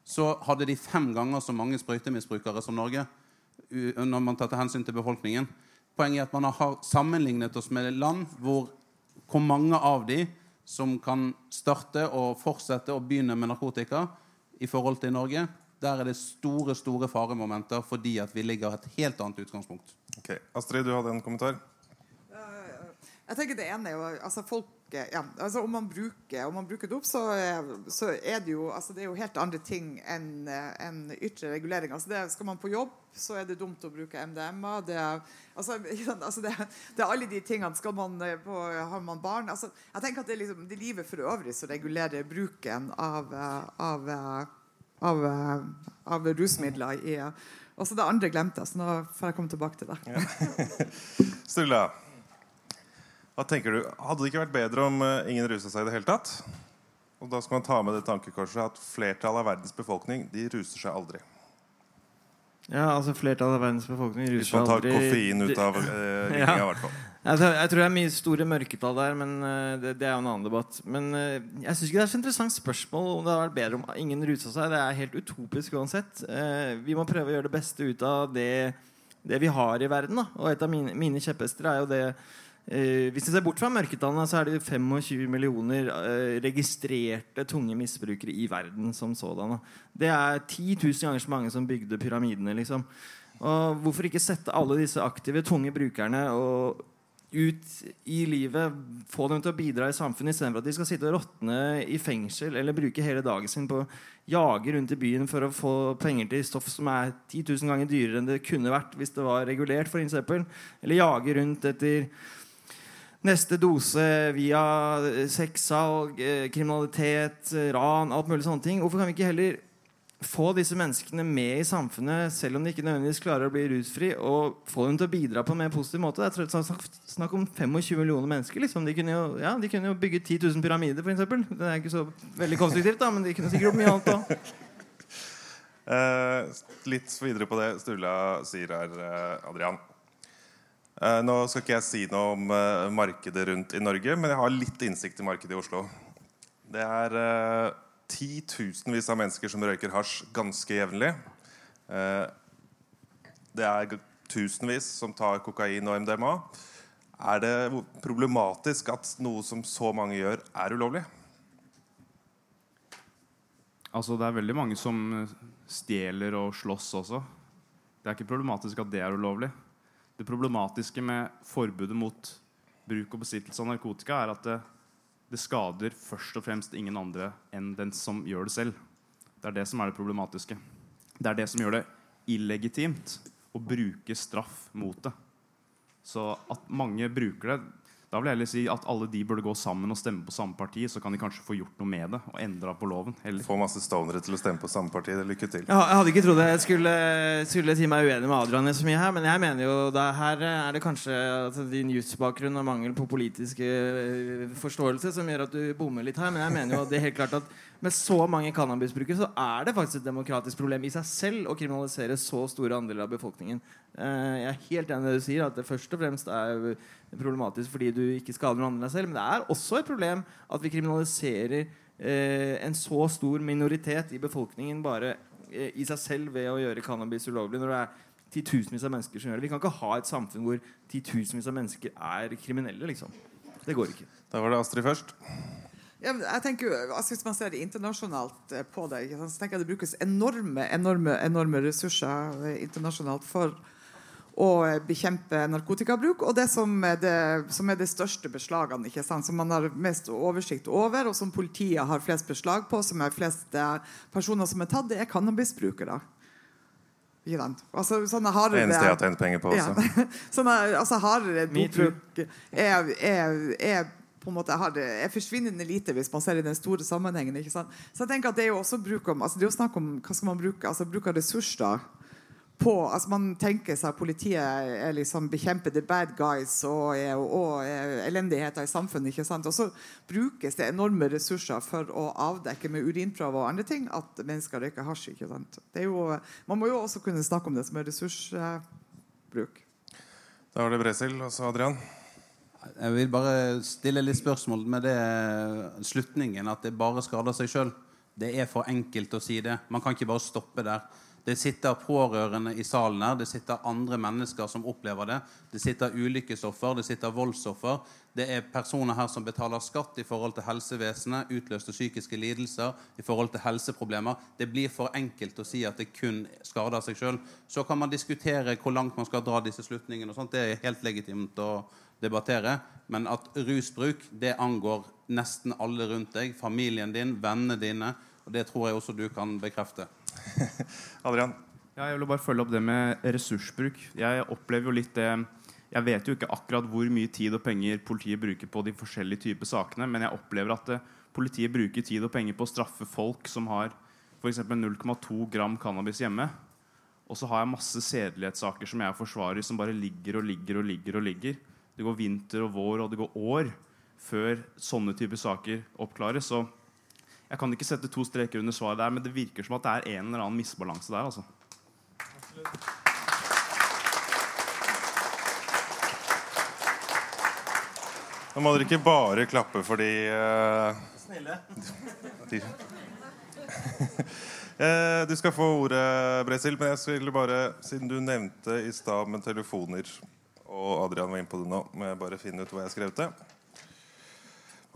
så hadde de fem ganger så mange sprøytemisbrukere som Norge. Når man tar til hensyn til befolkningen. Poenget er at man har sammenlignet oss med land hvor hvor mange av de som kan starte og fortsette å begynne med narkotika i forhold til Norge, der er det store store faremomenter fordi at vi ligger et helt annet utgangspunkt. Ok, Astrid, du hadde en kommentar? Jeg tenker det ene er jo altså folk, ja, altså Om man bruker, om man bruker dop, så, er- så er det jo altså det er jo helt andre ting enn en ytre regulering. Altså det, skal man på jobb, så er det dumt å bruke MDMA. Det altså, *laughs* altså det, det er alle de tingene. Skal man eh, på, Har man barn altså, Jeg tenker at det er liksom, det livet for øvrig som regulerer bruken av, eh, av, eh, av, eh, av rusmidler. i også det andre glemte jeg, så nå får jeg komme tilbake til det. *laughs* Sturla, hva tenker du? Hadde det ikke vært bedre om eh, ingen rusa seg i det hele tatt? Og da skal man ta med det tankekorset at flertallet av verdens befolkning de ruser seg aldri. Ja, altså Flertallet av verdens befolkning Hvis ruser man tar aldri koffein ut av eh, *laughs* ja. i hvert fall. Jeg tror, det er mye store mørketall der, men eh, det, det er jo en annen debatt. Men eh, jeg syns ikke det er så interessant spørsmål om det hadde vært bedre om ingen rusa seg. Det er helt utopisk uansett. Vi må prøve å gjøre det beste ut av det, det vi har i verden. Da. Og et av mine, mine kjepphester er jo det eh, Hvis vi ser bort fra mørketallene, så er det 25 millioner eh, registrerte tunge misbrukere i verden som sådanne. Det er 10 000 ganger så mange som bygde pyramidene, liksom. Og hvorfor ikke sette alle disse aktive, tunge brukerne og ut i livet, få dem til å bidra i samfunnet istedenfor at de skal sitte og råtne i fengsel eller bruke hele dagen sin på å jage rundt i byen for å få penger til stoff som er 10 000 ganger dyrere enn det kunne vært hvis det var regulert, eksempel. Eller jage rundt etter neste dose via sexsalg, eh, kriminalitet, ran, alt mulig sånne ting. Hvorfor kan vi ikke heller få disse menneskene med i samfunnet, selv om de ikke nødvendigvis klarer å bli rusfri, og få dem til å bidra på en mer positiv måte. Det er snakk, om 25 millioner mennesker. Liksom. De, kunne jo, ja, de kunne jo bygge 10 000 pyramider, f.eks. Det er ikke så veldig konstruktivt, da, men de kunne sikkert gjort mye annet òg. *laughs* Eh, litt videre på det Sturla sier her, eh, Adrian. Eh, nå skal ikke jeg si noe om eh, markedet rundt i Norge, men jeg har litt innsikt i markedet i Oslo. Det er eh, titusenvis av mennesker som røyker hasj ganske jevnlig. Det er tusenvis som tar kokain og MDMA. Er det problematisk at noe som så mange gjør, er ulovlig? Altså, det er veldig mange som stjeler og slåss også. Det er ikke problematisk at det er ulovlig. Det problematiske med forbudet mot bruk og besittelse av narkotika er at det, det skader først og fremst ingen andre enn den som gjør det selv. Det er det som er det problematiske. Det er det som gjør det illegitimt å bruke straff mot det. Så at mange bruker det Da vil jeg heller si at alle de burde gå sammen og stemme på samme parti, så kan de kanskje få gjort noe med det og endra på loven. Heller. Få masse stonere til å stemme på samme parti. Lykke til. Jeg jeg hadde ikke trodd jeg skulle, skulle si meg uenig med Adrian i så mye her, men jeg mener jo det her er det kanskje altså, din jusbakgrunn og mangel på politisk eh, forståelse som gjør at du bommer litt her. Men jeg mener jo det er helt klart at med så mange cannabisbrukere så er det faktisk et demokratisk problem i seg selv å kriminalisere så store andeler av befolkningen. Eh, Jeg er helt enig i det du sier, at det først og fremst er problematisk fordi du ikke skader noen andre deg selv. Men det er også et problem at vi kriminaliserer eh, en så stor minoritet i befolkningen bare eh, i seg selv ved å gjøre cannabis ulovlig. Når det er titusenvis av mennesker som gjør det. Vi kan ikke ha et samfunn hvor titusenvis av mennesker er kriminelle. liksom. Det går ikke. Da var det Astrid først. Ja, jeg tenker jo, altså Hvis man ser det internasjonalt eh, på det, ikke sant, så tenker jeg det brukes enorme, enorme, enorme ressurser eh, internasjonalt for å eh, bekjempe narkotikabruk. Og det som er det, som er det største beslagene, ikke sant, som man har mest oversikt over, og som politiet har flest beslag på, som er flest personer som er tatt, det er cannabisbrukere. Altså, sånne harde, Det eneste jeg har tjent penger på også. *laughs* ja. sånn er, altså hardere dopbruk er, er, er på en måte har er forsvinnende lite hvis man ser i den store sammenhengen. Så jeg tenker at det er jo også bruk om, altså det er jo snakk om hva skal man bruke, altså bruk av ressurser på altså Man tenker seg at politiet er liksom bekjemper the bad guys og, og, og elendigheter i samfunnet. ikke sant? Og så brukes det enorme ressurser for å avdekke med urinprøver og andre ting at mennesker røyker hasj. ikke sant? Jo, man må jo også kunne snakke om det som er ressursbruk. Da var det Bresil, og så Adrian. Jeg vil bare stille litt spørsmål med det slutningen at det bare skader seg sjøl. Det er for enkelt å si det. Man kan ikke bare stoppe der. Det sitter pårørende i salen her. Det sitter andre mennesker som opplever det. Det sitter ulykkesoffer, det sitter voldsoffer. Det er personer her som betaler skatt i forhold til helsevesenet, utløste psykiske lidelser, i forhold til helseproblemer. Det blir for enkelt å si at det kun skader seg sjøl. Så kan man diskutere hvor langt man skal dra disse slutningene. Det er helt legitimt å debattere. Men at rusbruk det angår nesten alle rundt deg. Familien din, vennene dine. Og det tror jeg også du kan bekrefte. *laughs* Adrian. Ja, jeg vil bare følge opp det med ressursbruk. Jeg opplever jo litt det Jeg vet jo ikke akkurat hvor mye tid og penger politiet bruker på de forskjellige typer sakene, men jeg opplever at eh, politiet bruker tid og penger på å straffe folk som har f.eks. 0,2 gram cannabis hjemme. Og så har jeg masse sedelighetssaker som jeg forsvarer, som bare ligger og ligger og ligger. og ligger. Det går vinter og vår, og det går år før sånne typer saker oppklares. Så jeg kan ikke sette to streker under svaret der, men det virker som at det er en eller annen misbalanse der. altså. Nå må dere ikke bare klappe fordi uh, Snille. de, *laughs* Eh, Du skal få ordet, Bresil, men jeg skulle bare, siden du nevnte i stad med telefoner, og Adrian var inne på det nå, må jeg bare finne ut hva jeg skrev til.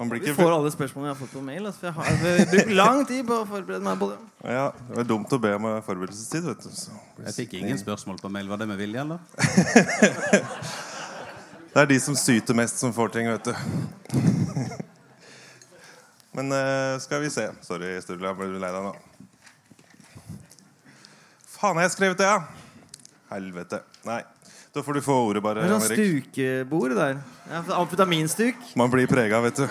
Man blir Vi får alle spørsmålene jeg har fått på mail. Altså, for jeg har brukt lang tid på å forberede meg på det. Ja, Det er dumt å be om forberedelsestid. vet du så. Jeg fikk ingen spørsmål på mail. Var det med vilje, eller? *laughs* Det er de som syter mest, som får ting, vet du. *laughs* Men uh, skal vi se. Sorry, Sturla. Ble du lei deg nå? Faen, har jeg skrevet det, ja? Helvete. Nei. Da får du få ordet, bare. Det er sånn stukebord der. Ja, Amfetaminstuk. Man blir prega, vet du.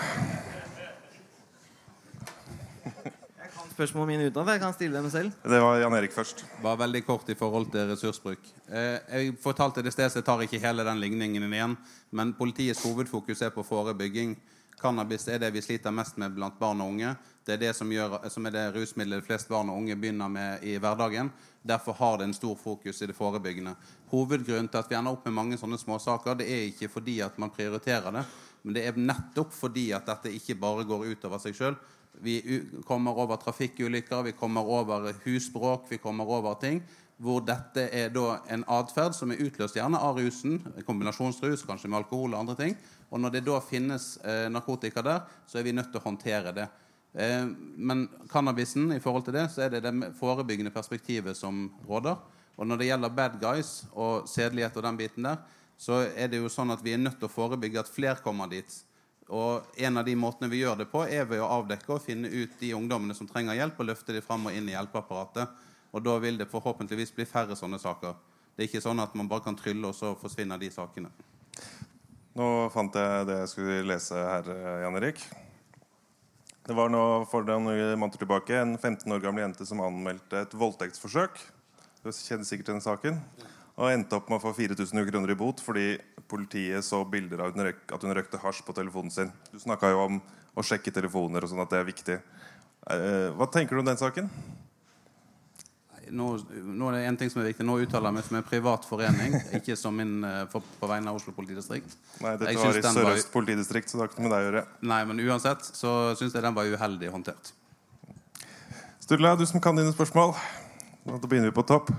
Jeg kan spørsmålene mine utenfor. Jeg kan stille dem selv. Det var Jan Erik først. Bare veldig kort i forhold til ressursbruk. Eh, jeg fortalte det i sted, så jeg tar ikke hele den ligningen igjen. Men politiets hovedfokus er på forebygging. Cannabis er det vi sliter mest med blant barn og unge. Det er det som, gjør, som er det rusmiddelet flest barn og unge begynner med i hverdagen. Derfor har det en stor fokus i det forebyggende. Hovedgrunnen til at vi ender opp med mange sånne småsaker, det er ikke fordi at man prioriterer det, men det er nettopp fordi at dette ikke bare går utover seg sjøl. Vi kommer over trafikkulykker, vi kommer over husbråk, vi kommer over ting hvor dette er da en atferd som er utløst gjerne av rusen, kombinasjonsrus, kanskje med alkohol og andre ting. Og når det da finnes eh, narkotika der, så er vi nødt til å håndtere det. Eh, men cannabisen, i forhold til det, så er det det forebyggende perspektivet som råder. Og når det gjelder bad guys og sedelighet og den biten der, så er det jo sånn at vi er nødt til å forebygge at flere kommer dit. Og en av de måtene vi gjør det på, er ved å avdekke og finne ut de ungdommene som trenger hjelp, og løfte dem fram og inn i hjelpeapparatet. Og da vil det forhåpentligvis bli færre sånne saker. Det er ikke sånn at man bare kan trylle, og så forsvinner de sakene. Nå fant jeg det jeg skulle lese her, eh, Jan Erik. Det var nå for noen måneder tilbake en 15 år gammel jente som anmeldte et voldtektsforsøk. Du kjenner sikkert den saken. Og endte opp med å få 4000 kroner i bot fordi politiet så bilder av at hun røkte hasj på telefonen sin. Du snakka jo om å sjekke telefoner og sånn, at det er viktig. Eh, Hva tenker du om den saken? Nå, nå er det en ting som er viktig. Nå uttaler jeg meg som en privat forening, ikke som min, eh, for, på vegne av Oslo politidistrikt. Nei, dette var i Sør-Øst politidistrikt, så det har ikke noe med deg å gjøre. Nei, men uansett så syns jeg den var uheldig håndtert. Sturla, du som kan dine spørsmål. Da begynner vi på topp.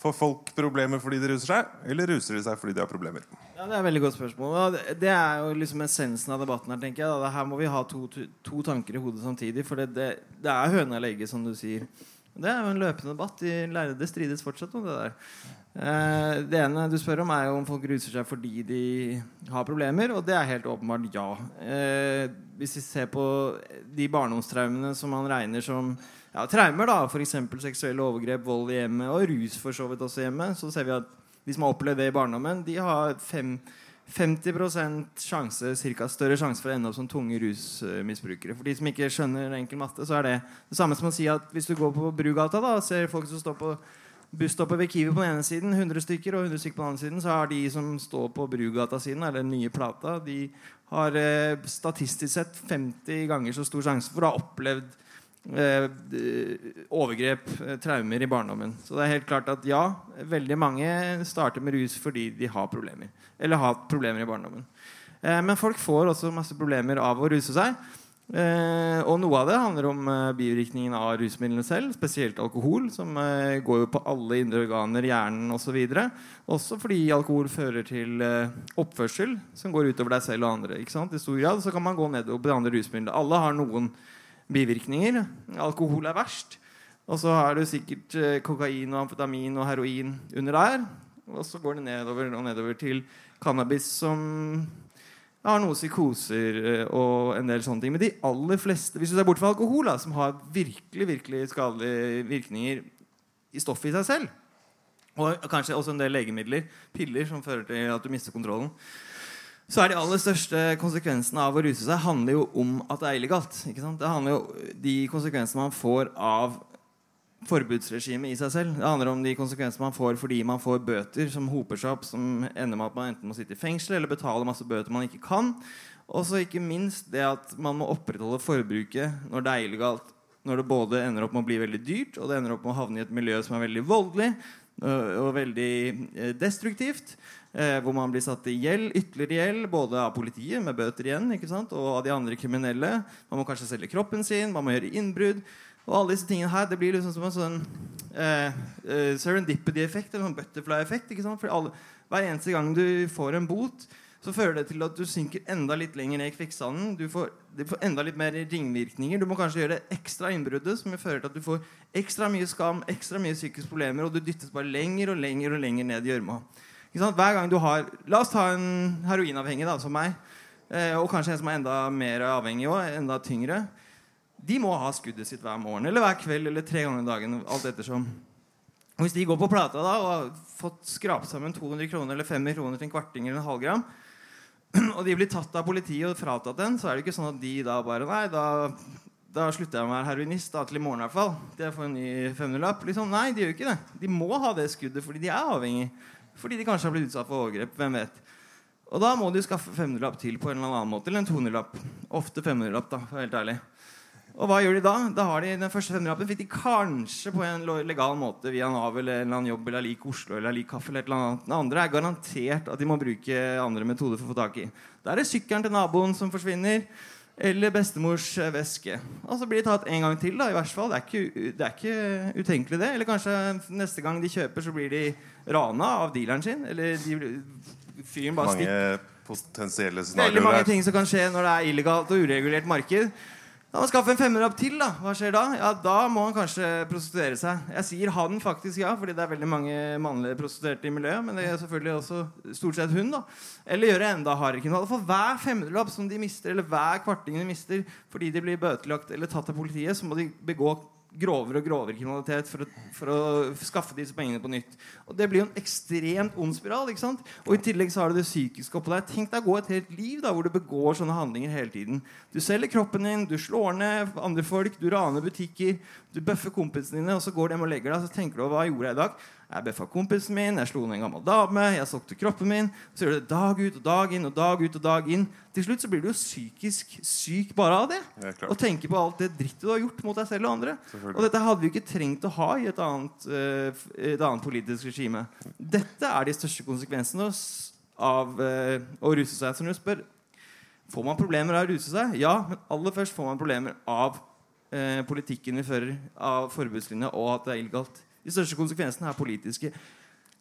Får folk problemer fordi de ruser seg, eller ruser de seg fordi de har problemer? Ja, Det er et veldig godt spørsmål. Det- Det er jo liksom essensen av debatten her. tenker jeg. Her må vi ha to, to tanker i hodet samtidig. For det, det, det er høna eller egget, som du sier. Det er jo en løpende debatt. De lærde strides fortsatt om det der. Eh, det ene du spør om, er jo om folk ruser seg fordi de har problemer. Og det er helt åpenbart ja. Eh, hvis vi ser på de barndomstraumene som man regner som ja, traumer, da, f.eks. seksuelle overgrep, vold i hjemmet og rus for så vidt også hjemme, så ser vi at de som har opplevd det i barndommen, de har fem, 50% sjanse, cirka større sjanse for å ende opp som tunge rusmisbrukere. For de som ikke skjønner enkel matte, så er det det samme som å si at hvis du går på Brugata da, og ser folk som står på busstoppet ved Kiwi på den ene siden, 100 stykker, og 100 stykker på den andre siden, så har de som står på Brugata-siden, eller den nye plata, de har eh, statistisk sett 50 ganger så stor sjanse for å ha opplevd eh, overgrep, eh, traumer i barndommen. Så det er helt klart at ja, veldig mange starter med rus fordi de har problemer. Eller har problemer i barndommen. Eh, men folk får også masse problemer av å ruse seg. Eh, og noe av det handler om eh, bivirkningen av rusmidlene selv, spesielt alkohol, som eh, går jo på alle indre organer, hjernen osv. Også fordi alkohol fører til eh, oppførsel som går utover deg selv og andre. Ikke sant? I stor grad så kan man gå nedover på de andre rusmidlene. Alle har noen bivirkninger. Alkohol er verst. Og så har du sikkert eh, kokain og amfetamin og heroin under der. Og så går det nedover og nedover til cannabis, som har noen psykoser eh, og en del sånne ting. Men de aller fleste, hvis du ser bort fra alkohol, da, som har virkelig virkelig skadelige virkninger i stoffet i seg selv, og kanskje også en del legemidler, piller, som fører til at du mister kontrollen, så er de aller største konsekvensene av å ruse seg handler jo om at det er illegalt. Det handler jo De konsekvensene man får av forbudsregimet i seg selv. Det handler om de konsekvensene man får fordi man får bøter som hoper seg opp, som ender med at man enten må sitte i fengsel eller betale masse bøter man ikke kan. Og så ikke minst det at man må opprettholde forbruket når det er illegalt. Når det både ender opp med å bli veldig dyrt, og det ender opp med å havne i et miljø som er veldig voldelig og veldig eh, destruktivt. Eh, hvor man blir satt i gjeld, ytterligere gjeld, både av politiet, med bøter igjen, ikke sant? og av de andre kriminelle. Man må kanskje selge kroppen sin, man må gjøre innbrudd. Og alle disse tingene her, Det blir liksom som en sånn eh, eh, serendipity-effekt, eller sånn butterfly-effekt. ikke sant? For alle, Hver eneste gang du får en bot, så fører det til at du synker enda litt lenger ned i kvikksanden. Du får, du får enda litt mer ringvirkninger. Du må kanskje gjøre det ekstra innbruddet, som fører til at du får ekstra mye skam, ekstra mye psykiske problemer, og du dyttes bare lenger og lenger og lenger ned i gjørma. Hver gang du har La oss ta en heroinavhengig da, som meg, eh, og kanskje en som er enda mer avhengig òg. enda tyngre. De må ha skuddet sitt hver morgen eller hver kveld eller tre ganger i dagen. alt ettersom. Og Hvis de går på plata da og har fått skrapt sammen 200 kroner eller 500 kroner til en kvarting eller en halvgram, *clears throat* og de blir tatt av politiet og fratatt den, så er det ikke sånn at de da bare Nei, da, da slutter jeg å være heroinist da, til i morgen i hvert fall. De får en ny 500-lapp. Liksom, nei, de gjør ikke det. De må ha det skuddet fordi de er avhengig. Fordi de kanskje har blitt utsatt for overgrep. Hvem vet. Og da må de skaffe 500-lapp til på en eller annen måte. Eller en 200-lapp. Ofte 500-lapp, da, for helt ærlig. Og hva gjør de da? Da har de Den første 500-lappen fikk de kanskje på en legal måte via Nav eller en eller annen jobb eller lik Oslo eller lik kaffe. eller et eller annet. Den andre er garantert at de må bruke andre metoder for å få tak i. Da er det sykkelen til naboen som forsvinner. Eller bestemors veske. Og så blir de tatt en gang til. da, i hvert fall. Det er ikke, det er ikke utenkelig, det. Eller kanskje neste gang de kjøper, så blir de rana av dealeren sin. Eller de, fyren bare Mange stikker. potensielle Veldig scenarioer mange ting som kan skje når det er illegalt og uregulert marked. Da må skaffe en femmerlapp til. da Hva skjer da? Ja, Da må han kanskje prostituere seg. Jeg sier han faktisk, ja, fordi det er veldig mange mannlige prostituerte i miljøet. Men det er selvfølgelig også stort sett hun. da Eller gjøre enda hardere kriminalitet. For hver femmerlapp som de mister, eller hver kvarting de mister fordi de blir bøtelagt eller tatt av politiet, så må de begå grovere og grovere kriminalitet for å, for å skaffe disse pengene på nytt. Og Det blir jo en ekstremt ond spiral. ikke sant? Og I tillegg så har du det psykiske oppå deg. Tenk deg å gå et helt liv da, hvor du begår sånne handlinger hele tiden. Du selger kroppen din, du slår ned andre folk, du raner butikker, du bøffer kompisene dine, og så går hjem og legger deg og så tenker du hva gjorde jeg i dag? Jeg bøffa kompisen min, jeg slo ned en gammel dame, jeg solgte kroppen min. Så gjør du det dag ut og dag inn og dag ut og dag inn. Til slutt så blir du jo psykisk syk bare av det. det og tenker på alt det drittet du har gjort mot deg selv og andre. Og dette hadde vi ikke trengt å ha i et annet, eh, et annet politisk regime. Dette er de største konsekvensene av eh, å ruse seg. Som du spør, Får man problemer av å ruse seg? Ja, men aller først får man problemer av eh, politikken vi fører, av forbudslinja og at det er illegalt. De største konsekvensene er politiske.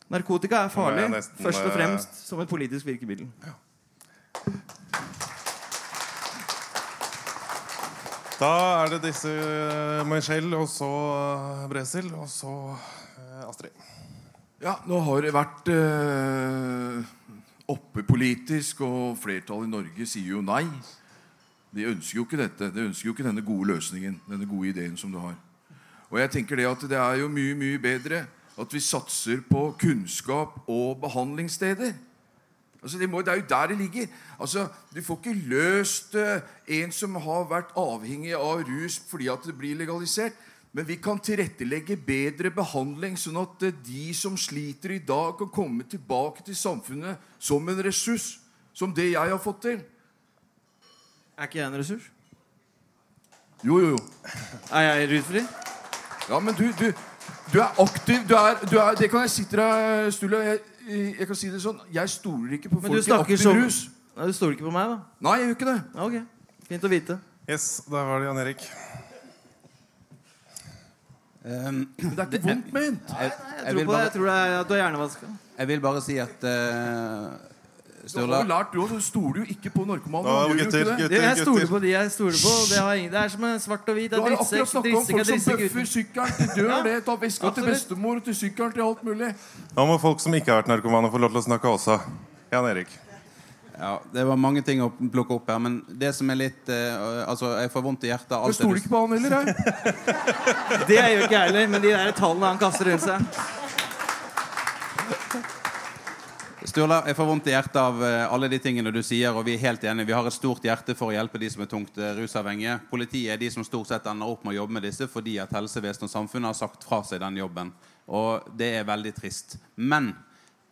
Narkotika er farlig er nesten, først og eh, fremst som et politisk virkemiddel. Da er det disse eh, Michelle, og så eh, Bresil, og så Astrid. Ja, nå har det vært eh, oppe politisk, og flertallet i Norge sier jo nei. De ønsker jo ikke dette. De ønsker jo ikke denne gode løsningen, denne gode ideen som du har. Og jeg tenker det at det er jo mye, mye bedre at vi satser på kunnskap og behandlingssteder. Altså, det, må, det er jo der det ligger. Altså, Du får ikke løst eh, en som har vært avhengig av rus fordi at det blir legalisert. Men vi kan tilrettelegge bedre behandling, sånn at eh, de som sliter i dag, kan komme tilbake til samfunnet som en ressurs. Som det jeg har fått til. Er ikke jeg en ressurs? Jo, jo, jo. Er jeg rusfri? Ja, men du, du, du er aktiv. Du er, du er, det kan jeg si til deg, Sturle. Jeg, jeg kan si det sånn. Jeg stoler ikke på Men du folk i aktiv som rus. Nei, Du stoler ikke på meg, da? Nei, jeg gjør ikke det. Ja, ok. Fint å vite. Yes, da var det Jan Erik. Um, Men det er ikke vondt ment. jeg, Jeg jeg, tror på det. Jeg tror det er at du er hjernevaska. jeg vil bare si at uh, Sturla jo du. Du stoler jo ikke på narkomane. Nå, Gjør gutter, gutter, Jeg stoler gutter. på de jeg stoler på. Det, har ingen, det er som en svart og hvit. Du har er akkurat snakka om er folk som bøffer sykkelen til dør. Ja. det Tar veska til bestemor bestemor, til sykkelen, til alt mulig. Nå må folk som ikke har vært narkomane, få lov til å snakke også. Jan Erik. Ja, Det var mange ting å plukke opp her, men det som er litt uh, Altså, jeg får vondt i hjertet Jeg stoler ikke på han heller, jeg. *laughs* Det gjør ikke jeg heller, men de der tallene han kaster rundt seg Sturla, jeg får vondt i hjertet av eh, alle de tingene du sier, og vi er helt enige. Vi har et stort hjerte for å hjelpe de som er tungt eh, rusavhengige. Politiet er de som stort sett ender opp med å jobbe med disse fordi at helsevesenet og samfunnet har sagt fra seg den jobben. Og det er veldig trist. Men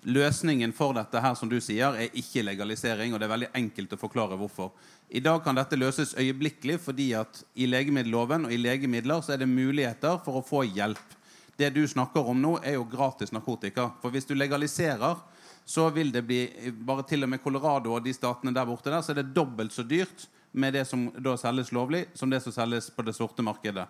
løsningen for dette her, som du sier, er ikke legalisering, og det er veldig enkelt å forklare hvorfor. I dag kan dette løses øyeblikkelig fordi at i legemiddelloven og i legemidler så er det muligheter for å få hjelp. Det du snakker om nå, er jo gratis narkotika. For hvis du legaliserer, så vil det bli bare til og med Colorado og de statene der borte der, så er det dobbelt så dyrt med det som da selges lovlig, som det som selges på det sorte markedet.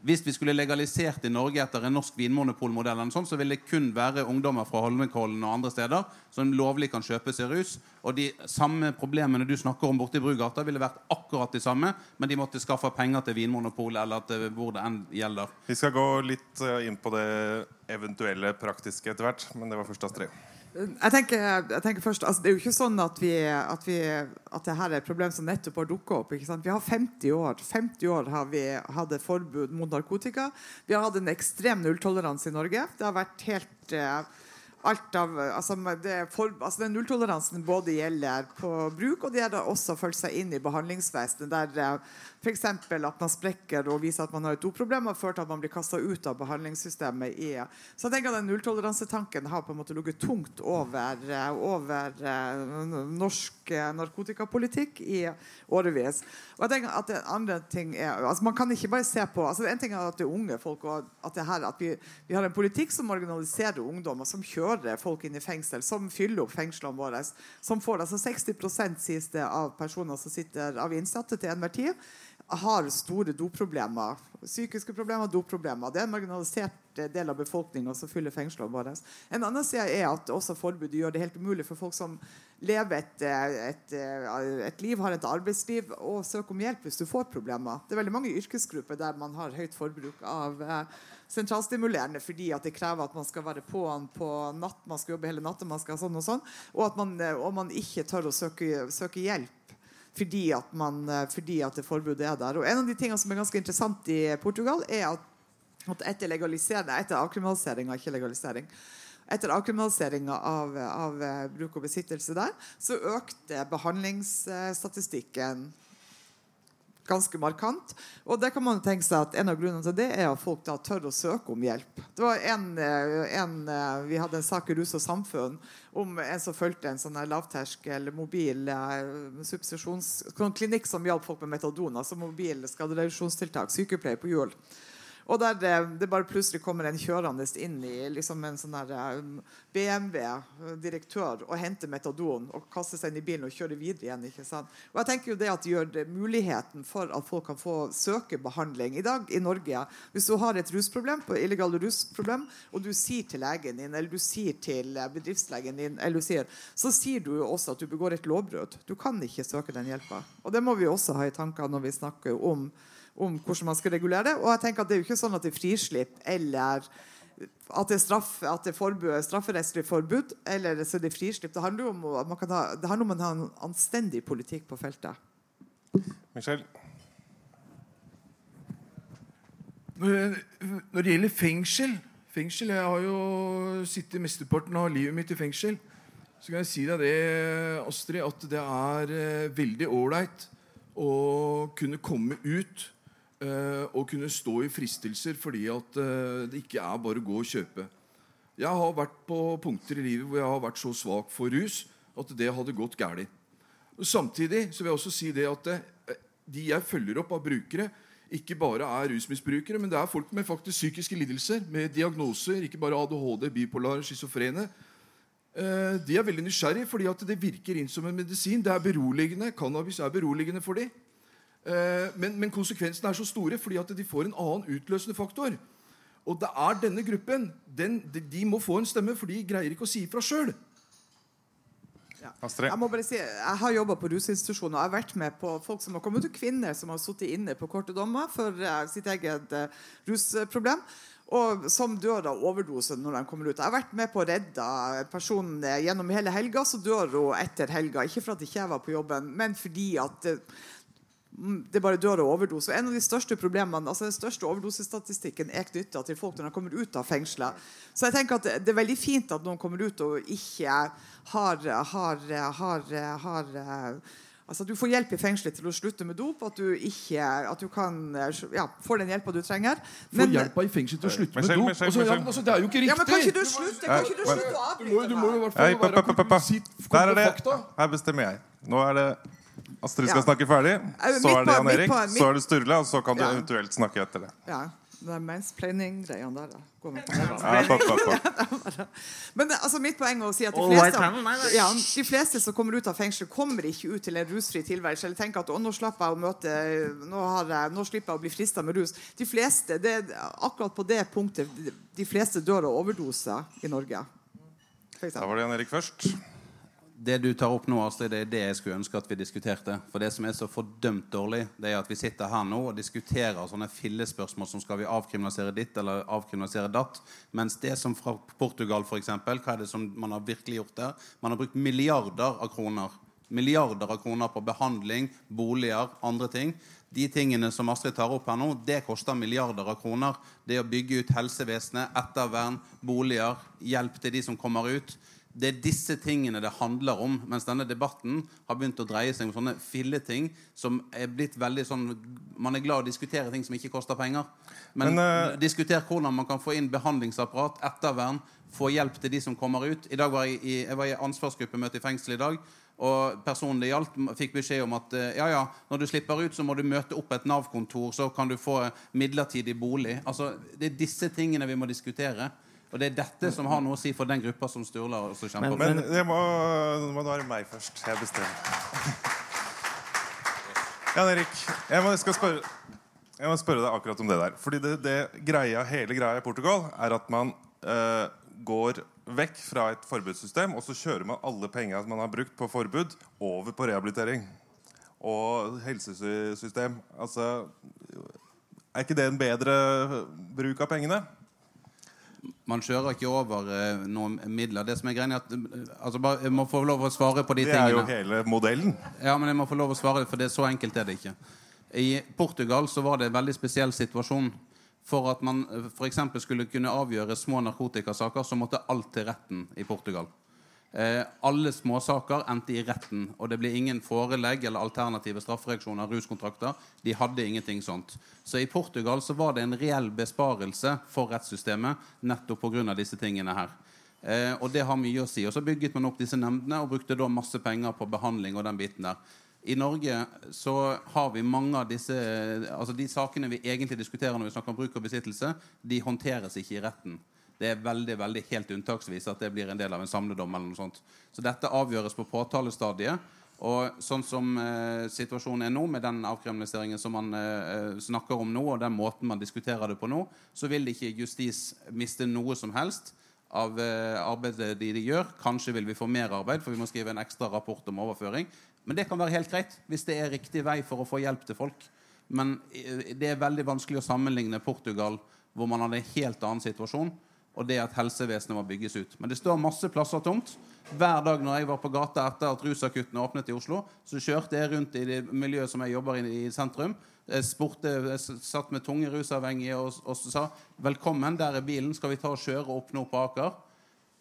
Hvis vi skulle legalisert i Norge etter en norsk vinmonopolmodell, noe så ville det kun være ungdommer fra Holmenkollen og andre steder som lovlig kan kjøpe seg rus. Og de samme problemene du snakker om borte i Brugata, ville vært akkurat de samme, men de måtte skaffe penger til Vinmonopolet eller til hvor det enn gjelder. Vi skal gå litt eh, inn på det eventuelle praktiske etter hvert, men det var først Astrid. Jeg tenker, jeg tenker først, altså, Det er jo ikke sånn at, vi, at, vi, at dette er et problem som nettopp har dukka opp. Vi har 50 år 50 år har vi hatt et forbud mot narkotika. Vi har hatt en ekstrem nulltoleranse i Norge. Det har vært helt eh, alt av altså, det for, altså Den nulltoleransen både gjelder på bruk, og det gjelder også å følge seg inn i behandlingsvesenet. Der eh, F.eks. at man sprekker og viser at man har et doproblem, har ført til at man blir kasta ut av behandlingssystemet. i Så jeg tenker at den Nulltoleransetanken har på en måte ligget tungt over, over uh, norsk uh, narkotikapolitikk i årevis. Og jeg tenker at det andre ting er altså Man kan ikke bare se på altså En ting er at det er unge folk, og at, det her, at vi, vi, har en politikk som marginaliserer ungdommer, som kjører folk inn i fengsel, som fyller opp fengslene våre, som får altså 60 sies det av personer som sitter av innsatte til enhver tid har store doproblemer. Psykiske problemer, doproblemer. Det er en marginalisert del av befolkninga som fyller fengslene våre. En annen side er at også forbudet gjør det helt umulig for folk som lever et, et, et liv, har et arbeidsliv, å søke om hjelp hvis du får problemer. Det er veldig mange yrkesgrupper der man har høyt forbruk av eh, sentralstimulerende fordi at det krever at man skal være på på natt, man skal jobbe hele natta, man skal sånn og sånn, og at man, og man ikke tør å søke, søke hjelp fordi at, man, eh, fordi at det forbudet er der. Og En av de tingene som er ganske interessant i Portugal, er at, at etter etter avkriminaliseringa, ikke legalisering etter avkriminaliseringa av, av, eh, bruk og besittelse der, så økte behandlingsstatistikken ganske markant. Og det kan man tenke seg at En av grunnene til det er at folk da tør å søke om hjelp. Det var en, eh, en Vi hadde en sak i Rus og Samfunn om en som fulgte en sånn lavterskel mobil eh, klinikk som hjalp folk med metadon. altså mobil skadereduksjonstiltak. Sykepleier på hjul. Og der det, bare plutselig kommer en kjørende inn i liksom en sånn eh, BMW-direktør og henter metadon og kaster seg inn i bilen og kjører videre igjen. ikke sant? Og jeg tenker jo det at det gjør det muligheten for at folk kan få søke behandling. I dag i Norge, hvis du har et rusproblem, på illegale rusproblem, og du sier til legen din eller du sier til eh, bedriftslegen din, eller du sier, så sier du jo også at du begår et lovbrudd. Du kan ikke søke den hjelpa. Og det må vi også ha i tankene når vi snakker om om hvordan man skal regulere det. Og jeg tenker at det er jo ikke sånn at det er frislipp eller at det er, straff, at det er forbud, strafferettslig forbud eller så det er frislipp. Det handler, om, at man kan ha, det handler om å ha en anstendig politikk på feltet. Michel? Når det gjelder fengsel, fengsel Jeg har jo sittet mesteparten av livet mitt i fengsel. Så kan jeg si deg det, Astrid, at det er eh, veldig ålreit å kunne komme ut å kunne stå i fristelser fordi at eh, det ikke er bare å gå og kjøpe. Jeg har vært på punkter i livet hvor jeg har vært så svak for rus at det hadde gått galt. Samtidig så vil jeg også si det at eh, de jeg følger opp av brukere, ikke bare er rusmisbrukere, men det er folk med faktisk psykiske lidelser, med diagnoser, ikke bare ADHD, bipolar, schizofrene. De er veldig nysgjerrige fordi at det virker inn som en medisin. Det er beroligende. Cannabis er beroligende for dem. Eh, men, men konsekvensene er så store fordi at de får en annen utløsende faktor. Og det er denne gruppen. Den, de, de, må få en stemme, for de greier ikke å si ifra sjøl. Ja. Jeg må bare si, jeg har jobba på rusinstitusjon, og jeg har vært med på folk som har kommet ut, kvinner som har sittet inne på korte dommer for uh, sitt eget uh, rusproblem. Og som dør av overdose når de kommer ut. Jeg har vært med på å redde personen gjennom hele helga. Så dør hun etter helga. Ikke fordi ikke jeg var på jobben, men fordi at uh, det bare dør av overdose. En av de største problemene, altså Den største overdosestatistikken er knytta til folk når de kommer ut av fengselet. Så jeg tenker at det er veldig fint at noen kommer ut og ikke har, har, har, har Altså At du får hjelp i fengselet til å slutte med dop. At du ikke At du kan ja, får den hjelpa du trenger. Men, får hjelpa i fengselet til å slutte med dop? Altså, ja, altså, det er jo ikke riktig! Ja, men Kan ikke du slutte Kan ikke du slutte å avbryte meg? Du må jo i hvert fall være Der er det. Her bestemmer jeg. Nå er det Astrid skal ja. snakke ferdig, så er det Jan Erik, så er det Sturle, og så kan du eventuelt snakke etter det. Ja. Det er mansplaining-greiene der. da. Med på det. Ja, takk, takk, takk. *laughs* Men altså, mitt poeng er å si at de fleste, ja, de fleste som kommer ut av fengsel, kommer ikke ut til en rusfri tilværelse. Eller tenker at å, nå slapper jeg å møte Nå, har jeg, nå slipper jeg å bli frista med rus. De fleste, det, Akkurat på det punktet de, de fleste dør av overdose i Norge. Da var det Jan Erik først. Det du tar opp nå, Astrid, det er det jeg skulle ønske at vi diskuterte. For det som er så fordømt dårlig, det er at vi sitter her nå og diskuterer sånne fillespørsmål som skal vi avkriminalisere ditt eller avkriminalisere datt. Mens det som fra Portugal, f.eks., hva er det som man har virkelig gjort der? Man har brukt milliarder av kroner. Milliarder av kroner på behandling, boliger, andre ting. De tingene som Astrid tar opp her nå, det koster milliarder av kroner. Det å bygge ut helsevesenet, ettervern, boliger, hjelp til de som kommer ut. Det er disse tingene det handler om. Mens denne debatten har begynt å dreie seg om sånne filleting som er blitt veldig sånn Man er glad å diskutere ting som ikke koster penger. Men, Men, uh, diskuter hvordan man kan få inn behandlingsapparat, ettervern, få hjelp til de som kommer ut. I dag var jeg i, jeg var i ansvarsgruppemøte i fengsel i dag. Og personen det gjaldt, fikk beskjed om at eh, ja, ja, når du slipper ut, så må du møte opp et Nav-kontor, så kan du få midlertidig bolig. Altså, Det er disse tingene vi må diskutere. Og det er dette som har noe å si for den gruppa som Sturla også kjemper for. Men det må, det må være meg først. Jeg bestemmer. Jan Erik, jeg må, skal spørre, jeg må spørre deg akkurat om det der. Fordi det, det greia, hele greia i Portugal er at man eh, går vekk fra et forbudssystem, og så kjører man alle penga man har brukt på forbud, over på rehabilitering. Og helsesystem. Altså Er ikke det en bedre bruk av pengene? Man kjører ikke over eh, noen midler. Det som er greia at eh, altså bare, Jeg må få lov å svare på de Det er jo hele modellen. Ja, men jeg må få lov å svare, for det er så enkelt er det ikke. I Portugal så var det en veldig spesiell situasjon. For at man f.eks. skulle kunne avgjøre små narkotikasaker, så måtte alt til retten i Portugal. Eh, alle småsaker endte i retten, og det ble ingen forelegg eller alternative straffereaksjoner, ruskontrakter. De hadde ingenting sånt. Så i Portugal så var det en reell besparelse for rettssystemet nettopp pga. disse tingene her. Eh, og det har mye å si. Og så bygget man opp disse nemndene og brukte da masse penger på behandling og den biten der. I Norge så har vi mange av disse Altså de sakene vi egentlig diskuterer når vi snakker om bruk og besittelse, de håndteres ikke i retten. Det er veldig, veldig helt unntaksvis at det blir en del av en samledom. eller noe sånt. Så dette avgjøres på påtalestadiet. Og sånn som eh, situasjonen er nå, med den avkriminaliseringen som man eh, snakker om nå, og den måten man diskuterer det på nå, så vil ikke justis miste noe som helst av eh, arbeidet de, de gjør. Kanskje vil vi få mer arbeid, for vi må skrive en ekstra rapport om overføring. Men det kan være helt greit hvis det er riktig vei for å få hjelp til folk. Men eh, det er veldig vanskelig å sammenligne Portugal, hvor man hadde en helt annen situasjon, og det at helsevesenet må bygges ut. Men det står masse plasser tomt. Hver dag når jeg var på gata etter at rusakuttene åpnet i Oslo, så kjørte jeg rundt i det miljøet som jeg jobber i i sentrum. Jeg, spurte, jeg satt med tunge rusavhengige og, og sa 'Velkommen, der er bilen. Skal vi ta og kjøre opp nå på Aker?'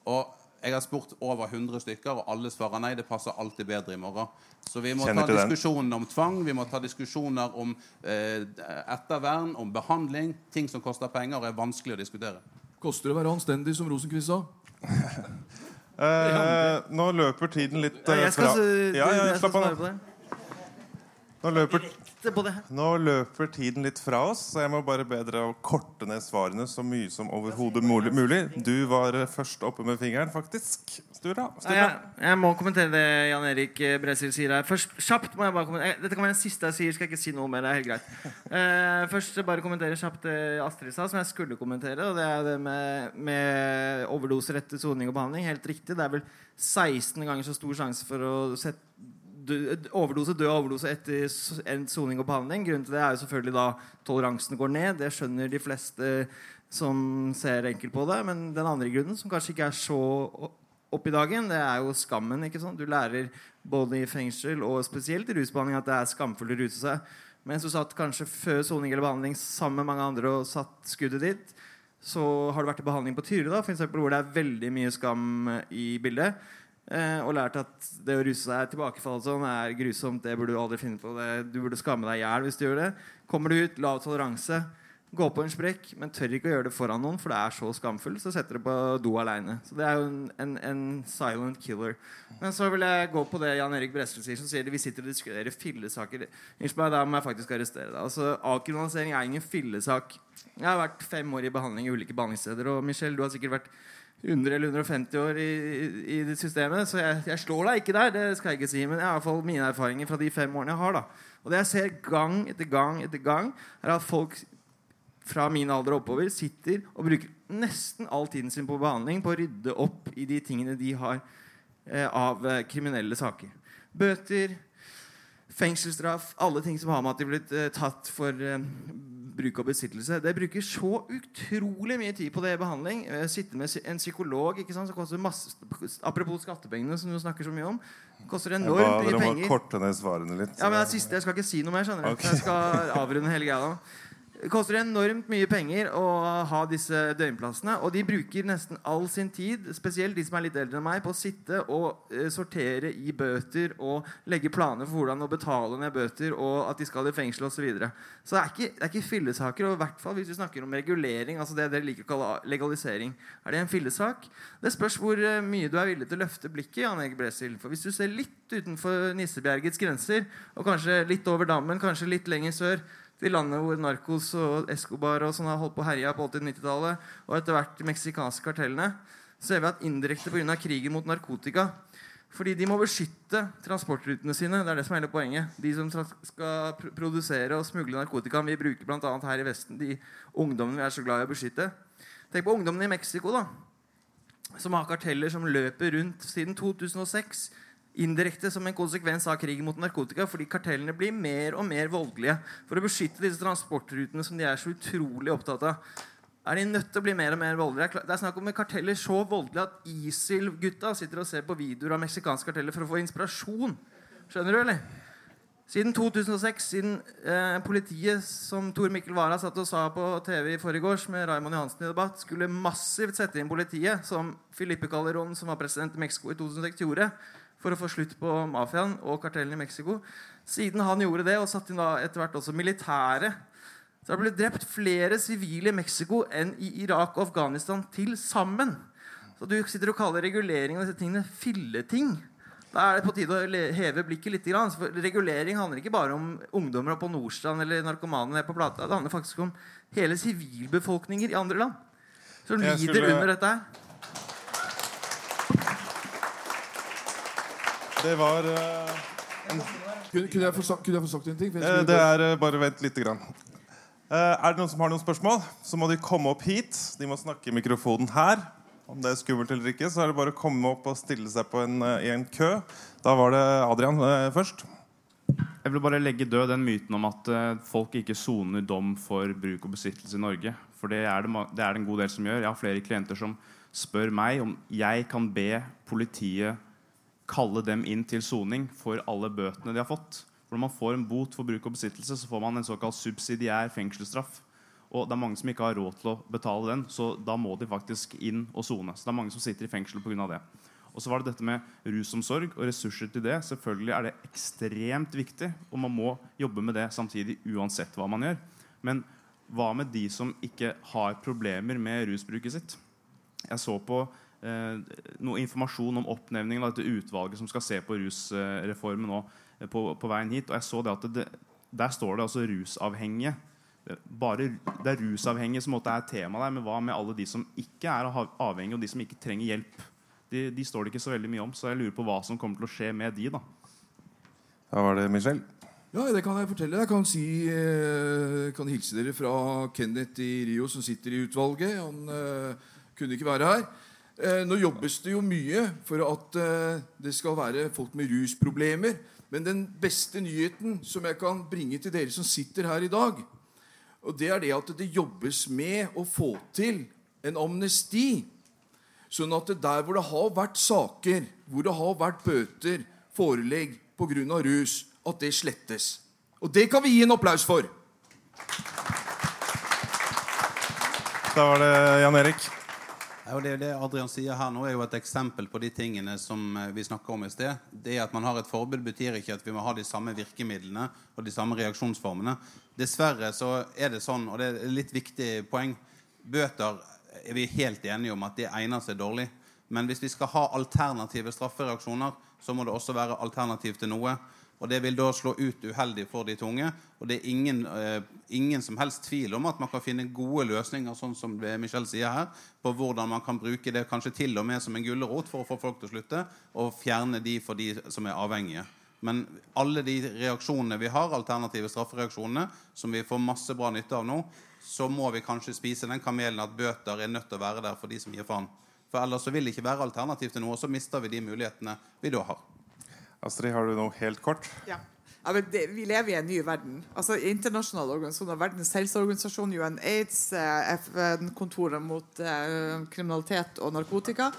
Og jeg har spurt over 100 stykker, og alle svarer nei. Det passer alltid bedre i morgen. Så vi må Kjenner ta diskusjonen om tvang, vi må ta diskusjoner om eh, ettervern, om behandling. Ting som koster penger og er vanskelig å diskutere. Koster det å være anstendig, som Rosenquist sa? *laughs* Eh, nå løper tiden litt eh, fra Ja, ja, jeg skal slapp av svare på det. Nå løper, Se på det. nå løper tiden litt fra oss, så jeg må bare be dere å korte ned svarene så mye som overhodet mulig. Du var først oppe med fingeren, faktisk. Stura. Ja, jeg, jeg må kommentere det Jan Erik eh, Bresil sier her. Først, kjapt må jeg bare kommentere eh, Dette kan være den siste jeg sier, skal jeg ikke si noe mer. Det er helt greit. Uh, *laughs* først bare kommentere kjapt det Astrid sa, som jeg skulle kommentere. Og det er det med, med overdoser etter soning og behandling. Helt riktig. Det er vel 16 ganger så stor sjanse for å sette overdose, død overdose etter endt soning og behandling. Grunnen til det er jo selvfølgelig da toleransen går ned. Det skjønner de fleste som ser enkelt på det. Men den andre grunnen, som kanskje ikke er så opp i dagen, det er jo skammen. ikke sant? Du lærer både i fengsel og spesielt i rusbehandling at det er skamfullt å ruse seg. Mens du satt kanskje før soning eller behandling sammen med mange andre og satt skuddet ditt, så har du vært i behandling på Tyre, da, for eksempel, hvor det er veldig mye skam i bildet. Eh, og lært at det å ruse seg tilbakefall sånn er grusomt. Det burde du aldri finne på. Det, du burde skamme deg i hjel hvis du gjør det. Kommer du ut, lav toleranse, gå på en sprekk, men tør ikke å gjøre det foran noen, for det er så skamfullt, så setter du på do aleine. Så det er jo en, en, en, silent killer. Men så vil jeg gå på det Jan Erik Bresle sier, som sier at vi sitter og diskuterer fillesaker. Meg, da må jeg faktisk arrestere deg. Altså, Avkriminalisering er ingen fillesak. Jeg har vært fem år i behandling i ulike behandlingssteder, og Michelle, du har sikkert vært 100 eller 150 år i, i, i systemet, så jeg, jeg, slår deg ikke der. Det skal jeg ikke si, men jeg har i hvert fall mine erfaringer fra de fem årene jeg har. da Og det jeg ser gang etter gang etter gang, er at folk fra min alder oppover sitter og bruker nesten all tiden sin på behandling på å rydde opp i de tingene de har eh, av eh, kriminelle saker. Bøter, fengselsstraff, alle ting som har med at de er blitt eh, tatt for eh, bruk og besittelse. Det bruker så utrolig mye tid på det i behandling. Eh, sitte med en psykolog ikke sant, som koster masse Apropos skattepengene, som du snakker så mye om. Koster enormt mye penger. Dere må korte ned svarene litt. Ja, men det er siste, Jeg skal ikke si noe mer. skjønner okay. Jeg skal avrunde hele greia det koster enormt mye penger å ha disse døgnplassene. Og de bruker nesten all sin tid, spesielt de som er litt eldre enn meg, på å sitte og eh, sortere i bøter og legge planer for hvordan å betale ned bøter, og at de skal i fengsel osv. Så, videre. så det er, ikke, det er ikke fillesaker. Og i hvert fall hvis vi snakker om regulering, altså det dere liker å kalle legalisering. Er det en fillesak? Det spørs hvor uh, mye du er villig til å løfte blikket. Jan Bresil. For hvis du ser litt utenfor Nissebjergets grenser, og kanskje litt over dammen, kanskje litt lenger sør de landene hvor Narcos og Escobar og sånn har holdt på å herje på 80-90-tallet, og etter hvert de meksikanske kartellene, så ser vi at indirekte pga. krigen mot narkotika fordi de må beskytte transportrutene sine. Det er det som er hele poenget. De som skal produsere og smugle narkotika. Vi bruker bl.a. her i Vesten de ungdommene vi er så glad i å beskytte. Tenk på ungdommene i Mexico, da. Som har karteller som løper rundt siden 2006 indirekte som en konsekvens av krigen mot narkotika, fordi kartellene blir mer og mer voldelige for å beskytte disse transportrutene som de er så utrolig opptatt av. Er de nødt til å bli mer og mer voldelige? Det er snakk om karteller så voldelige at ISIL-gutta sitter og ser på videoer av meksikanske karteller for å få inspirasjon. Skjønner du, eller? Siden 2006, siden eh, politiet, som Tor Mikkel Wara satt og sa på TV i forgårs med Raymond Johansen i debatt, skulle massivt sette inn politiet, som Filippe Calderón, som var president i Mexico i 2006, gjorde, for å få slutt på mafiaen og kartellene i Mexico. Siden han gjorde det, og satte inn da etter hvert også militære Så har det blitt drept flere sivile i Mexico enn i Irak og Afghanistan til sammen. Så du sitter og kaller reguleringen av disse tingene filleting. Da er det på tide å heve blikket litt. For regulering handler ikke bare om ungdommer på Nordstrand eller narkomane på Plata. Det handler faktisk om hele sivilbefolkninger i andre land som lider skulle... under dette her. Det var uh, en... kunne, kunne, jeg sagt, kunne, jeg få sagt, en ting? Uh, det er uh, Bare vent lite grann. er det noen som har noen spørsmål, så må de komme opp hit. De må snakke i mikrofonen her. Om det er skummelt eller ikke, så er det bare å komme opp og stille seg på en, i en kø. Da var det Adrian først. Jeg vil bare legge død den myten om at folk ikke soner dom for bruk og besittelse i Norge. For det er det, det er det en god del som gjør. Jeg har flere klienter som spør meg om jeg kan be politiet kalle dem inn til soning for alle bøtene de har fått. For Når man får en bot for bruk og besittelse, så får man en såkalt subsidiær fengselsstraff. Og det er mange som ikke har råd til å betale den, så da må de faktisk inn og sone. Så det er mange som sitter i fengsel pga. det. Og så var det dette med rusomsorg og ressurser til det. Selvfølgelig er det ekstremt viktig, og man må jobbe med det samtidig uansett hva man gjør. Men hva med de som ikke har problemer med rusbruket sitt? Jeg så på noe informasjon om oppnevningen av dette utvalget som skal se på rusreformen nå, eh, på, på, veien hit. Og jeg så det at det, Der står det altså rusavhengige. Bare, det er rusavhengige som er tema der. Men hva med alle de som ikke er avhengige, og de som ikke trenger hjelp? De, de, står det ikke så veldig mye om. Så jeg lurer på hva som kommer til å skje med de. Da Da var det Michelle. Ja, det kan jeg fortelle. Jeg kan, si, eh, kan hilse dere fra Kenneth i Rio, som sitter i utvalget. Han uh, kunne ikke være her. Eh, nå jobbes det jo mye for at eh, det skal være folk med rusproblemer. Men den beste nyheten som jeg kan bringe til dere som sitter her i dag, og det er det at det jobbes med å få til en amnesti. Sånn at der hvor det har vært saker, hvor det har vært bøter, forelegg pga. rus, at det slettes. Og det kan vi gi en applaus for. Da var det Jan Erik. Og det, det Adrian sier her nå, er jo et eksempel på de tingene som eh, vi snakka om i sted. Det at man har et forbud, betyr ikke at vi må ha de samme virkemidlene og de samme reaksjonsformene. Dessverre så er det sånn, og det er et litt viktig poeng Bøter er vi helt enige om at det egner seg dårlig. Men hvis vi skal ha alternative straffereaksjoner, så må det også være alternativ til noe. Og Det vil da slå ut uheldig for de tunge. Og det er ingen, eh, ingen, som helst tvil om at man kan finne gode løsninger sånn som Michelle sier her, på hvordan man kan bruke det kanskje til og med som en gulrot for å få folk til å slutte, og fjerne de for de som er avhengige. Men alle de reaksjonene vi har, alternative straffereaksjonene, som vi får masse bra nytte av nå, så må vi kanskje spise den kamelen at bøter er nødt til å være der for de som gir faen. For ellers så vil det ikke være alternativ til noe, og så mister vi de mulighetene vi da har. Astrid, har du noe helt kort? Ja. Ja, det, vi lever i en ny verden. Altså Internasjonale organisasjoner, Verdens helseorganisasjon, UNAIDS, eh, FN-kontoret mot eh, kriminalitet og narkotika,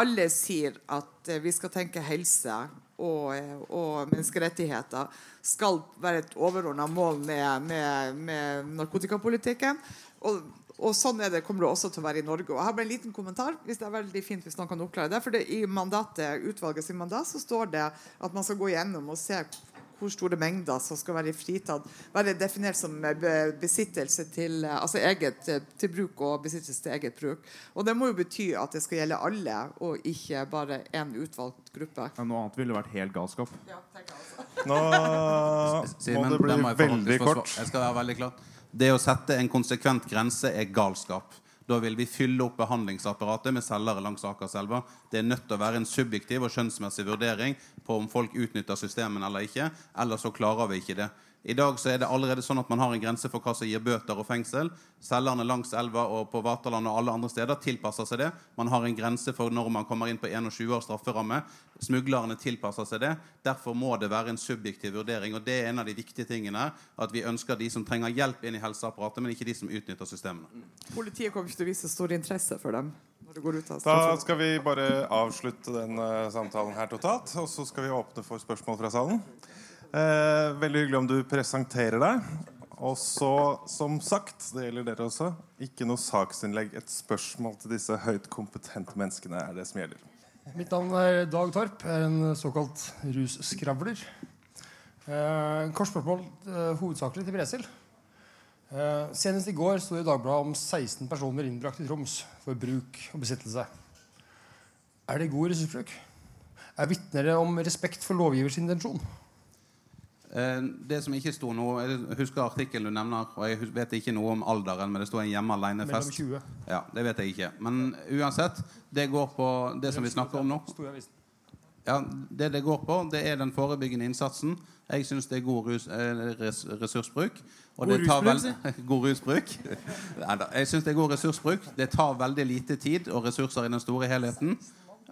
alle sier at eh, vi skal tenke helse og, og menneskerettigheter skal være et overordna mål med, med, med narkotikapolitikken. Og og sånn er det, kommer det også til å være i Norge. Og jeg har bare en liten kommentar, hvis det er veldig fint hvis noen kan oppklare det. For det, i mandatet, utvalget sin mandat så står det at man skal gå gjennom og se hvor store mengder som skal være fritatt, være definert som besittelse til, altså eget, til bruk og besittelse til eget bruk. Og Det må jo bety at det skal gjelde alle, og ikke bare én utvalgt gruppe. Ja, noe annet ville vært helt galskap. Ja. *laughs* Nå må det bli veldig kort. Jeg skal være veldig klar. Det å sette en konsekvent grense er galskap. Da vil vi fylle opp behandlingsapparatet med selgere langs Akerselva. Det er nødt til å være en subjektiv og skjønnsmessig vurdering på om folk utnytter systemene eller ikke. Ellers så klarer vi ikke det. I dag så er det allerede sånn at man har en grense for hva som gir bøter og fengsel. Selgerne langs elva og på Vaterland og alle andre steder tilpasser seg det. Man har en grense for når man kommer inn på 21 års strafferamme. Smuglerne tilpasser seg det. Derfor må det være en subjektiv vurdering. Og det er en av de viktige tingene her. At vi ønsker de som trenger hjelp inn i helseapparatet, men ikke de som utnytter systemene. Politiet kommer ikke til å vise stor interesse for dem. Da skal vi bare avslutte den uh, samtalen her totalt. Og så skal vi åpne for spørsmål fra salen. Eh, veldig hyggelig om du presenterer deg. Og så, som sagt, det gjelder dere også, ikke noe saksinnlegg. Et spørsmål til disse høyt kompetente menneskene er det som gjelder. Mitt navn er Dag Torp. Jeg er en såkalt russkravler. Eh, kort spørsmål eh, hovedsakelig til Bresil. Eh, senest i går sto det i Dagbladet om 16 personer innbrakt i Troms for bruk og besittelse. Er det god ressursbruk? Er vitner om respekt for lovgivers intensjon? Eh, det som ikke sto noe Jeg husker artikkelen du nevner, og jeg vet ikke noe om alderen, men det sto en hjemme alene-fest. Ja, det vet jeg ikke. Men uansett, det går på det som vi snakker om nå. Ja, Det det går på, det er den forebyggende innsatsen. Jeg syns det er god rus, eh, ressursbruk. Og god rusbruk? *laughs* god rusbruk. jeg syns det er god ressursbruk. Det tar veldig lite tid og ressurser i den store helheten.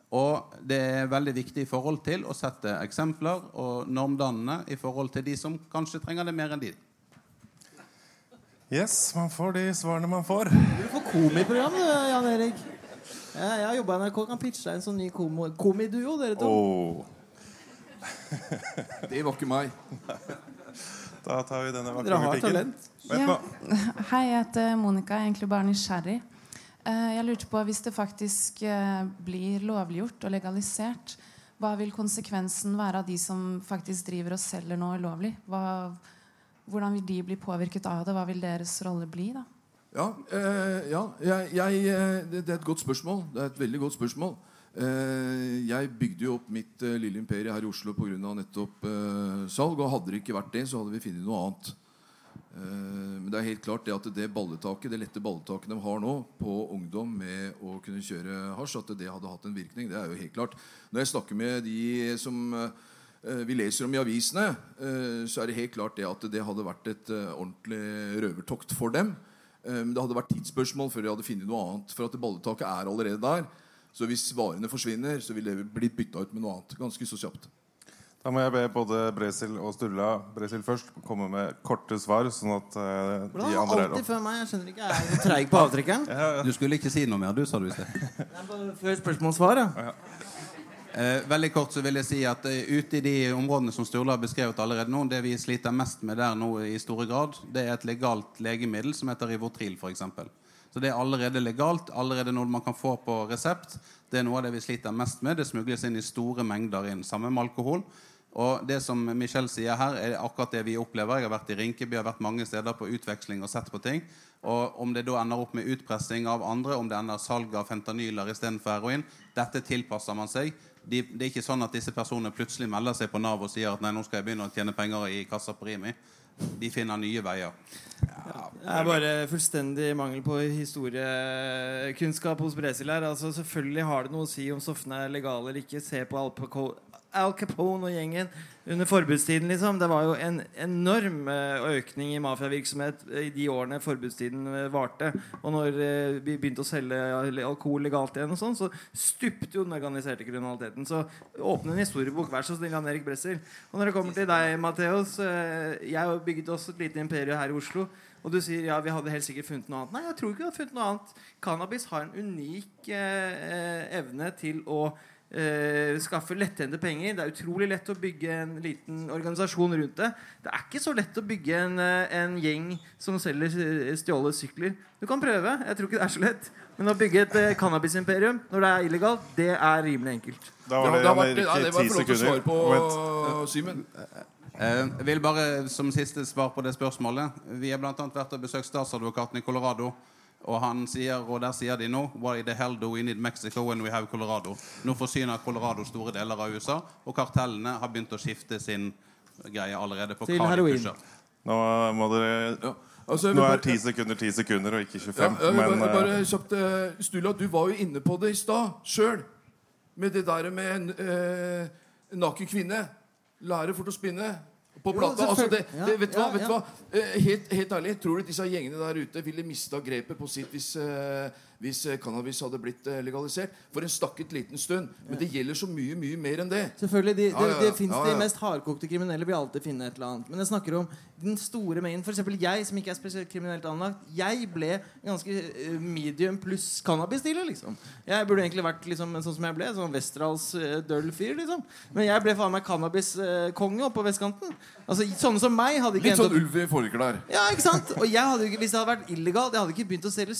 Og det er veldig viktig i forhold til å sette eksempler og normdannende i forhold til de som kanskje trenger det mer enn de. Yes, man får de svarene man får. Du får komiprogram, Jan Erik. Jeg har jobba i NRK. Kan pitche deg en sånn ny komiduo, dere to. Oh. det var ikke meg. Da tar vi denne vakre Dere har talent. Ja. Hei, jeg heter Monica. Jeg er egentlig bare nysgjerrig. Eh, jeg lurte på, Hvis det faktisk eh, blir lovliggjort og legalisert, hva vil konsekvensen være av de som faktisk driver og selger noe ulovlig? Hva, hvordan vil de bli påvirket av det? Hva vil deres rolle bli? da? Ja, eh, ja jeg, jeg, eh, det, er et godt spørsmål. Det er et veldig godt spørsmål. Eh, jeg bygde jo opp mitt eh, lille imperie her i Oslo pga. nettopp salg. Og hadde det ikke vært det, så hadde vi funnet noe annet. Eh, men det er helt klart det at det balletaket, det lette balletaket de har nå på ungdom med å kunne kjøre hasj, at det hadde hatt en virkning. Det er jo helt klart. Når jeg snakker med de som eh, vi leser om i avisene, eh, så er det helt klart det at det hadde vært et ordentlig røvertokt for dem. Men det hadde vært tidsspørsmål før de hadde funnet noe annet. For at balletaket er allerede der. Så hvis varene forsvinner, så vil det blitt bytta ut med noe annet. Ganske så kjapt. Da må jeg be både Bresil og Sturla Bresil først komme med korte svar. Sånn at uh, de andre er alltid før meg? Jeg skjønner ikke, jeg er så treig på avtrekkeren. *laughs* Ja, ja. Du skulle ikke si noe mer, du, sa du i sted. Før spørsmål-svar, ja. Eh, veldig kort så vil jeg si at uh, Ute i de områdene som Sturla har beskrevet allerede nå, det vi sliter mest med der nå i store grad, det er et legalt legemiddel som heter Rivotril, f.eks. Så det er allerede legalt, allerede noe man kan få på resept. Det er noe av det vi sliter mest med. Det smugles inn i store mengder inn. Samme med alkohol. Og det som Michelle sier her, er akkurat det vi opplever. Jeg har vært i Rinkeby, jeg har vært mange steder på utveksling og sett på ting. Og om det da ender opp med utpressing av andre, om det ender salg av fentanyler istedenfor heroin, dette tilpasser man seg. De, det er ikke sånn at disse personene plutselig melder seg på Nav og sier at nei, nå skal jeg begynne å tjene penger i kassa på Rimi. De finner nye veier. Det er bare fullstendig mangel på historiekunnskap hos Bresil her. Altså, selvfølgelig har det noe å si om stoffene er legale eller ikke. Se på Al, Paco, Al Capone og gjengen under forbudstiden. liksom Det var jo en enorm eh, økning i mafiavirksomhet i de årene forbudstiden eh, varte. Og når eh, vi begynte å selge alkohol legalt igjen, og sånn så stupte jo den organiserte kriminaliteten. Så åpne en historiebok, vær så snill, Jan Erik Bressel. Og når det kommer til deg, Matheos Jeg har bygget også et lite imperium her i Oslo. Og du sier ja, vi hadde helt sikkert funnet noe annet. Nei, jeg tror ikke vi hadde funnet noe annet. Cannabis har en unik eh, evne til å eh, skaffe lettjente penger. Det er utrolig lett å bygge en liten organisasjon rundt det. Det er ikke så lett å bygge en, eh, en gjeng som selger eh, stjålne sykler. Du kan prøve. Jeg tror ikke det er så lett. Men å bygge et uh, cannabisimperium når det er illegalt, det er rimelig enkelt. Da var det det har Jan vært- ja, det var ti flott å svare på, uh, Simen. Jeg vil bare som siste svar på det spørsmålet Vi har annet vært og besøkt statsadvokaten i Colorado. Og han sier, og der sier de nå Why the hell do we need Mexico when we have Colorado? Nå forsyner Colorado store deler av USA, og kartellene har begynt å skifte sin greie allerede på Til hva de heroin. pusher. Nå må dere Ja. Altså, jeg Nå er bare- ti sekunder ti sekunder og ikke 25. Ja, jeg vil men bare, eh, bare kjapt eh, Stula, du var jo inne på det i stad sjøl. Med det der med en eh, naken kvinne. Lære fort å spinne. På Jo. Altså det, det, vet du hva? Vet hva? Eh, helt, helt ærlig, tror du disse gjengene der ute ville mista grepet på sitt hvis, eh, hvis eh, cannabis hadde blitt eh, legalisert? For en stakket liten stund. Men det gjelder så mye, mye mer enn det. Selvfølgelig, de, Ja, ja, ja. det, det ja. De mest hardkokte kriminelle vil alltid finne et eller annet. Men jeg snakker om den store mengden. Eksempel jeg, som ikke er spesielt kriminelt anlagt. Jeg ble ganske eh, medium pluss cannabis-dealer, liksom. Jeg burde egentlig vært liksom, sånn som jeg ble. Sånn Westerdals døll fyr, liksom. Men jeg ble faen meg cannabis-konge oppe på vestkanten. Altså, Sånne som meg hadde ikke Litt sånn ulv i forklær. ja, ikke sant? Og jeg hadde hvis det hadde vært illegalt, jeg hadde ikke begynt å selge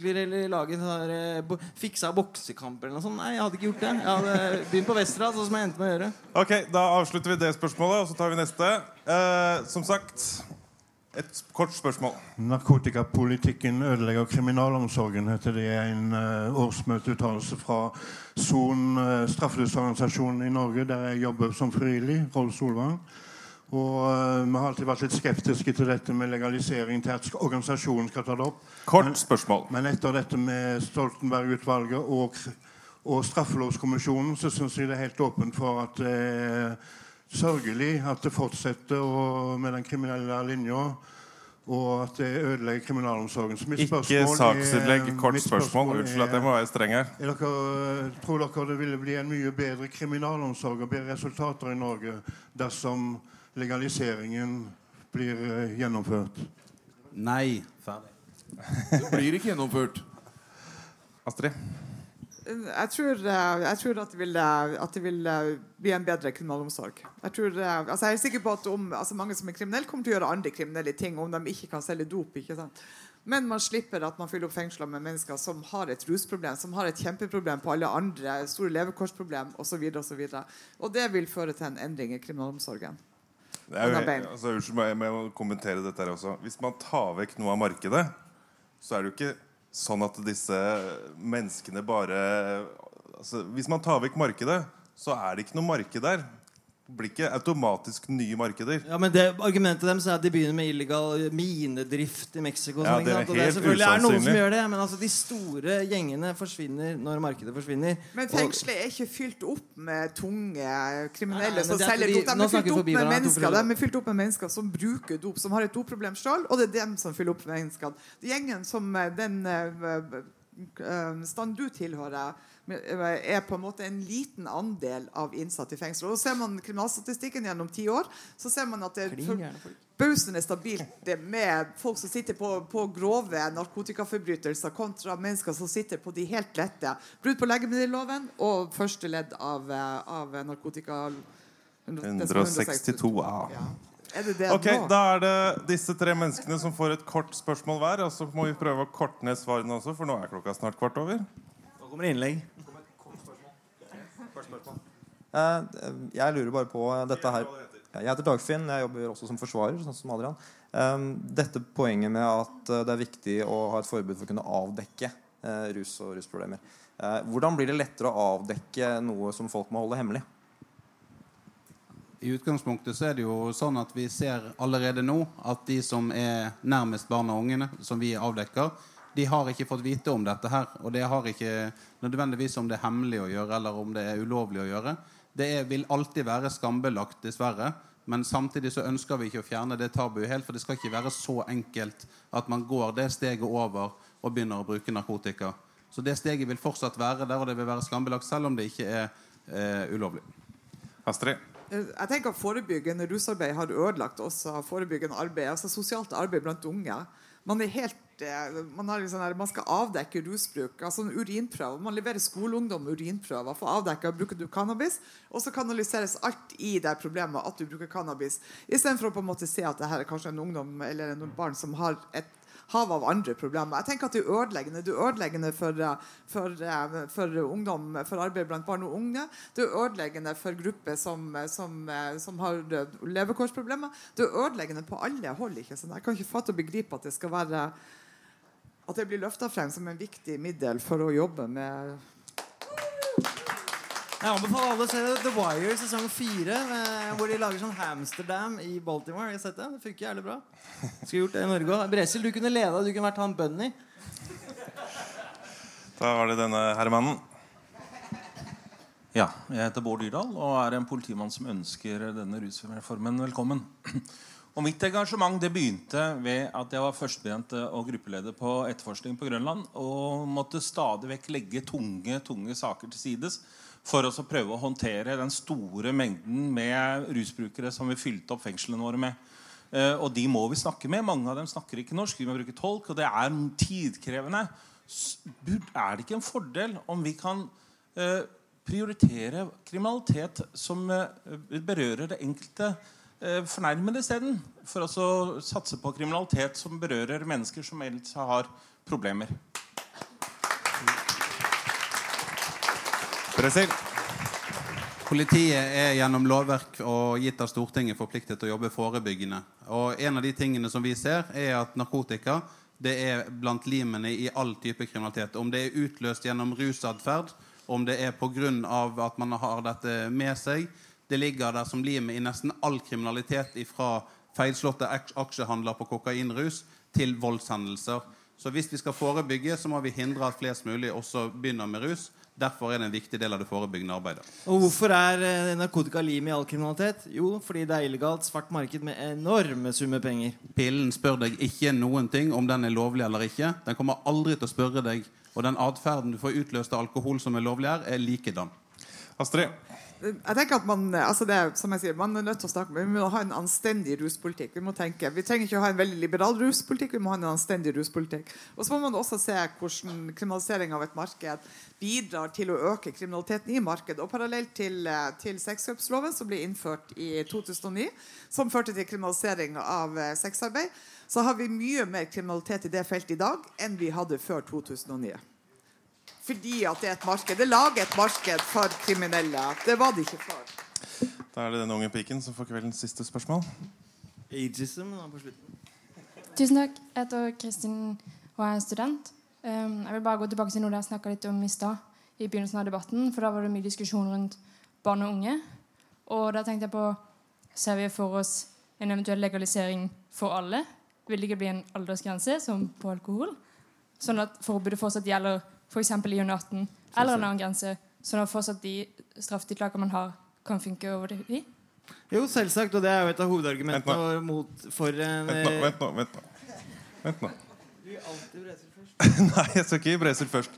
sykler eller lage en sånn eh, bo- fiksa boksekamp eller noe sånt. Nei, jeg hadde ikke gjort det. Jeg hadde begynt på Vestra, sånn som jeg endte med å gjøre. Ok, Da avslutter vi det spørsmålet, og så tar vi neste. Eh, som sagt, et kort spørsmål. Narkotikapolitikken ødelegger kriminalomsorgen, heter det i en uh, årsmøteuttalelse fra SON, uh, straffelovsorganisasjonen i Norge, der jeg jobber som frivillig. Rolf Solvang. Og uh, Vi har alltid vært litt skeptiske til dette med legalisering til at organisasjonen skal ta det opp. Kort spørsmål. Men etter dette med Stoltenberg-utvalget og, og Straffelovskommisjonen, så syns jeg det er helt åpent for at det er sørgelig at det fortsetter å, med den kriminelle linja. Og at det ødelegger kriminalomsorgen. Så mitt Ikke er- saksinnlegg, kort spørsmål. Unnskyld at jeg må være streng her. er dere, tror dere det ville bli en mye bedre kriminalomsorg og bedre resultater i Norge dersom legaliseringen blir eh, gjennomført? Nei. Ferdig. Det blir ikke gjennomført. Astrid? Jeg tror, eh, jeg tror at, det vil, eh, at det vil bli en bedre kriminalomsorg. Jeg, tror, altså jeg er sikker på at om, altså mange som er kriminelle, kommer til å gjøre andre kriminelle ting om de ikke kan selge dop. ikke sant? Men man slipper at man fyller opp fengsler med mennesker som har et rusproblem, som har et kjempeproblem på alle andre, store levekårsproblem osv. Og, så videre. og det vil føre til en endring i kriminalomsorgen. Jo, altså, unnskyld meg, jeg må kommentere dette her også. Hvis man tar vekk noe av markedet, så er det jo ikke sånn at disse menneskene bare altså, Hvis man tar vekk markedet, så er det ikke noe marked der. Blir ikke automatisk nye markeder. Ja, men det, Argumentet deres er at de begynner med illegal minedrift i Mexico. Ja, sånn, det er helt og det er selvfølgelig er noen som usannsynlig. gjør det, men altså, de store gjengene forsvinner når markedet forsvinner. Men fengselet er ikke fylt opp med tunge kriminelle som er selger dop. De er fylt opp med mennesker De er fylt opp med mennesker som bruker dop, som har et dopproblem sjøl, og det er dem som fyller opp med mennesker. Er Gjengen som eh, den eh, eh, stand du tilhører, er på en måte en liten andel av innsatte i fengsel. Og Ser man kriminalstatistikken gjennom ti år, så ser man at det er Klin for- gærne folk. Bausende stabilt med folk som sitter på, på grove narkotikaforbrytelser, kontra mennesker som sitter på de helt lette. Brudd på legemiddelloven og første ledd av, eh, av narkotika... 162 A. Ja. Er det det Ok, nå? Da er det disse tre menneskene som får et kort spørsmål hver. Og så må vi prøve å korte ned svarene også, for nå er klokka snart kvart over. Nå kommer innlegg. Eh, Jeg lurer bare på dette her Jeg heter Dagfinn. Jeg jobber også som forsvarer. sånn som Adrian Eh, Dette poenget med at eh, det er viktig å ha et forbud for å kunne avdekke eh, rus og rusproblemer. Eh, Hvordan blir det lettere å avdekke noe som folk må holde hemmelig? I utgangspunktet så er det jo sånn at vi ser allerede nå at de som er nærmest barna og ungene, som vi avdekker, de har ikke fått vite om dette her. Og det har ikke nødvendigvis om det er hemmelig å gjøre, eller om det er ulovlig å gjøre. Det er, vil alltid være skambelagt, dessverre. Men samtidig så ønsker vi ikke å fjerne det tabuet helt, for det skal ikke være så enkelt at man går det steget over og begynner å bruke narkotika. Så det steget vil fortsatt være der, og det vil være skambelagt, selv om det ikke er eh, ulovlig. Astrid? Eh, Jeg tenker Forebyggende rusarbeid har ødelagt også forebyggende arbeid. altså Sosialt arbeid blant unge. Man, er helt, man, liksom her, man skal avdekke rusbruk. altså en urinprøve. Man leverer skoleungdom urinprøver for å avdekke bruker du cannabis. Og så kanaliseres alt i det problemet at du bruker cannabis. Istedenfor å på en måte se at det her er kanskje en ungdom eller en barn som har et hav av andre problemer. Jeg tenker at Det er ødeleggende Det er ødeleggende for, for, for ungdom, for arbeid blant barn og unge. Det er ødeleggende for grupper som, som, som har levekårsproblemer. Det er ødeleggende på alle hold. ikke sant? Jeg kan ikke fatte og begripe at det skal være at det blir løfta frem som en viktig middel for å jobbe med Jeg anbefaler alle å se The Wire sesong fire, eh, hvor de lager sånn Hamsterdam i Baltimore. Har du sett det? Det funker jævlig bra. Skulle gjort det i Norge òg. Bresil, du kunne leda. Du kunne vært han Bunny. Da var det denne herremannen. Ja, jeg heter Bård Dyrdal og er en politimann som ønsker denne rusreformen velkommen. Og Mitt engasjement det begynte ved at jeg var førstebetjent og gruppeleder på etterforskning på Grønland og måtte stadig vekk legge tunge, tunge saker til sides for å prøve å håndtere den store mengden med rusbrukere som vi fylte opp fengslene våre med. Eh, og de må vi snakke med. Mange av dem snakker ikke norsk. Vi må bruke tolk, og det er tidkrevende. Er det ikke en fordel om vi kan eh, prioritere kriminalitet som eh, berører det enkelte eh, fornærmede isteden? For å satse på kriminalitet som berører mennesker som ellers har problemer. Brasil. Politiet er gjennom lovverk og gitt av Stortinget forpliktet til å jobbe forebyggende. Og En av de tingene som vi ser, er at narkotika det er blant limene i all type kriminalitet. Om det er utløst gjennom rusatferd, om det er pga. at man har dette med seg. Det ligger der som limet i nesten all kriminalitet fra feilslåtte ak- aksjehandler på kokainrus til voldshendelser. Så hvis vi skal forebygge, så må vi hindre at flest mulig også begynner med rus. Derfor er det en viktig del av det forebyggende arbeidet. Og hvorfor er eh, narkotika lim i all kriminalitet? Jo, fordi det er illegalt svart marked med enorme summer penger. Pillen spør deg ikke noen ting om den er lovlig eller ikke. Den kommer aldri til å spørre deg. Og den atferden du får utløst av alkohol som er lovlig her, er likedan. Astrid? Jeg tenker at man, altså det, som jeg sier, man er nødt til å snakke med Vi må ha en anstendig ruspolitikk. Vi må tenke, vi trenger ikke å ha en veldig liberal ruspolitikk, vi må ha en anstendig ruspolitikk. Og så må man også se hvordan kriminalisering av et marked bidrar til å øke kriminaliteten i markedet. Og parallelt til, eh, til sexkjøpsloven, som ble innført i 2009, som førte til kriminalisering av eh, sexarbeid, så har vi mye mer kriminalitet i det feltet i dag enn vi hadde før 2009. Fordi at det er et marked. Det lager et marked for kriminelle. Det var det ikke før. Da er det den unge piken som får kveldens siste spørsmål. Ageism da, på slutten. Tusen takk. Jeg heter Kristin og jeg er student. Um, jeg vil bare gå tilbake til noe jeg snakka litt om i stad. I begynnelsen av debatten, for Da var det mye diskusjon rundt barn og unge. Og da tenkte jeg på Ser vi for oss en eventuell legalisering for alle? Vil det ikke bli en aldersgrense som på alkohol? Sånn at forbudet fortsatt gjelder f.eks. i under 18, eller en annen grense? Sånn at fortsatt de straffetiltakene man har, kan funke over det i? Jo, selvsagt. Og det er jo et av hovedargumentene mot, for en Vent nå, eh, vent nå. Vent nå. Du er alltid breser først. *laughs* Nei, jeg skal ikke i Bresil først.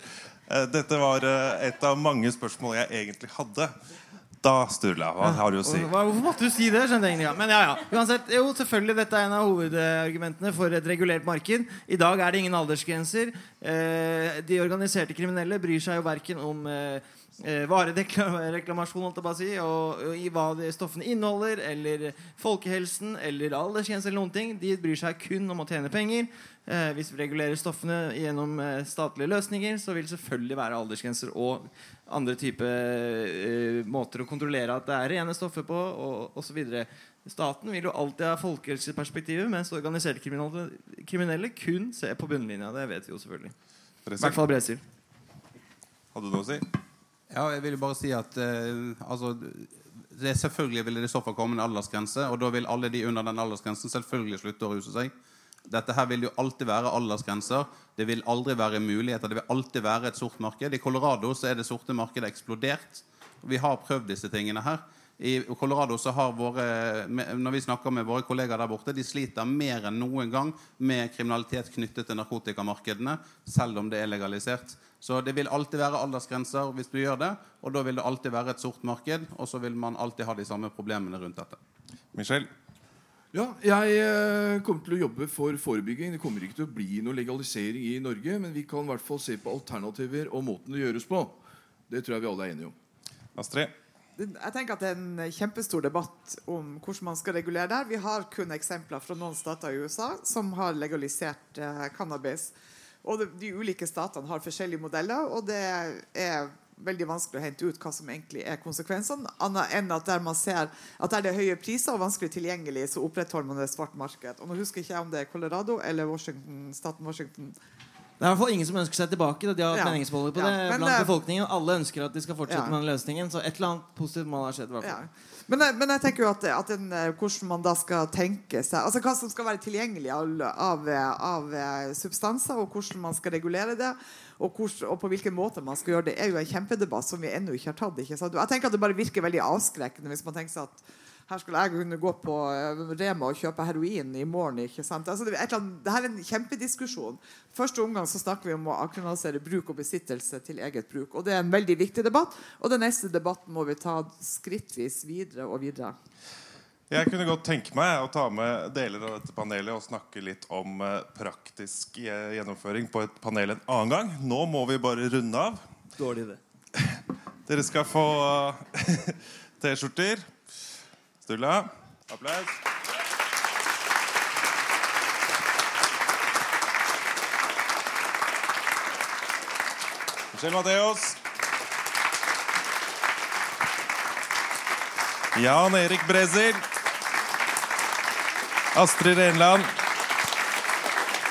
Eh, Dette var eh, et av mange spørsmål jeg egentlig hadde. Da, Sturla, hva har du å si? Hvorfor måtte du si det? skjønte jeg egentlig. Men ja, ja. Uansett, jo, selvfølgelig, Dette er en av hovedargumentene for et regulert marked. I dag er det ingen aldersgrenser. Eh, de organiserte kriminelle bryr seg jo verken om eh, eh, varereklamasjon, holdt jeg bare å si, og, og i hva de stoffene inneholder, eller folkehelsen, eller aldersgrense, eller noen ting. De bryr seg kun om å tjene penger. Eh, hvis vi regulerer stoffene gjennom eh, statlige løsninger, så vil det selvfølgelig være aldersgrenser og andre type uh, måter å kontrollere at det er rene stoffer på, og osv. Staten vil jo alltid ha folkehelseperspektivet, mens organiserte kriminelle, kriminelle kun ser på bunnlinja. Det vet vi jo selvfølgelig. I hvert fall Bresil. Hadde du noe å si? Ja, jeg vil bare si at uh, altså, det er Selvfølgelig vil det i så fall komme en aldersgrense, og da vil alle de under den aldersgrensen selvfølgelig slutte å ruse seg. Dette her vil jo alltid være aldersgrenser. Det vil aldri være muligheter. Det vil alltid være et sort marked. I Colorado så er det sorte markedet eksplodert. Vi har prøvd disse tingene her. I Colorado så har våre, Når vi snakker med våre kollegaer der borte, de sliter mer enn noen gang med kriminalitet knyttet til narkotikamarkedene, selv om det er legalisert. Så det vil alltid være aldersgrenser hvis du gjør det, og da vil det alltid være et sort marked, og så vil man alltid ha de samme problemene rundt dette. Michel? Ja, jeg eh, kommer til å jobbe for forebygging. Det kommer ikke til å bli noe legalisering i Norge, men vi kan i hvert fall se på alternativer og måten det gjøres på. Det tror jeg vi alle er enige om. Astrid? Jeg tenker at Det er en kjempestor debatt om hvordan man skal regulere det. Vi har kun eksempler fra noen stater i USA som har legalisert eh, cannabis. Og De ulike statene har forskjellige modeller, og det er veldig vanskelig å hente ut hva som egentlig er konsekvensene. Annet enn at der man ser at der det er høye priser og vanskelig tilgjengelig, så opprettholder man det svart marked. Og Nå husker ikke jeg om det er Colorado eller Washington, staten Washington. Det er i hvert fall ingen som ønsker seg tilbake. De har Ja. meningsmålinger på Ja, det men blant det- befolkningen. Alle ønsker at de skal fortsette Ja. med den løsningen. Så et eller annet positivt må ha skjedd. Ja. Men, jeg- men jeg tenker jo at, at den, eh, hvordan man da skal tenke seg Altså hva som skal være tilgjengelig av, av, av eh, substanser, og hvordan man skal regulere det, og, hvor, og på hvilken måte man skal gjøre det, er jo en kjempedebatt som vi ennå ikke har tatt. Ikke? Jeg tenker at det bare virker veldig avskrekkende hvis man tenker seg at her skulle jeg kunne gå på eh, Rema og kjøpe heroin i morgen. ikke sant? Altså, det, er annet, det her er en kjempediskusjon. Første omgang så snakker vi om å akronisere bruk og besittelse til eget bruk. Og Det er en veldig viktig debatt. Og den neste debatten må vi ta skrittvis videre og videre. Jeg kunne godt tenke meg å ta med deler av dette panelet og snakke litt om eh, praktisk eh, gjennomføring på et panel en annen gang. Nå må vi bare runde av. Dårlig det. *laughs* Dere skal få *laughs* T-skjorter. Sturla. Applaus. Michel Matheos. Jan Erik Bresil. Astrid Renland.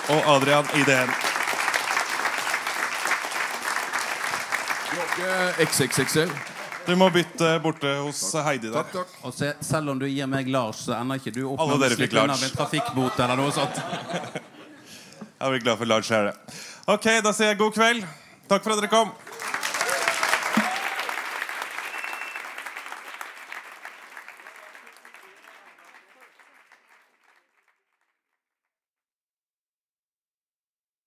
Og Adrian Ideen. Du XXXL? Du må bytte borte hos Heidi der. Takk, takk. Og se, selv om du gir meg Lars, så ender ikke du opp Alle dere fikk Lars. med en trafikkbot eller noe sånt. *laughs* Jeg blir glad for Lars her, det. Ok, da sier jeg god kveld. Takk for at dere kom.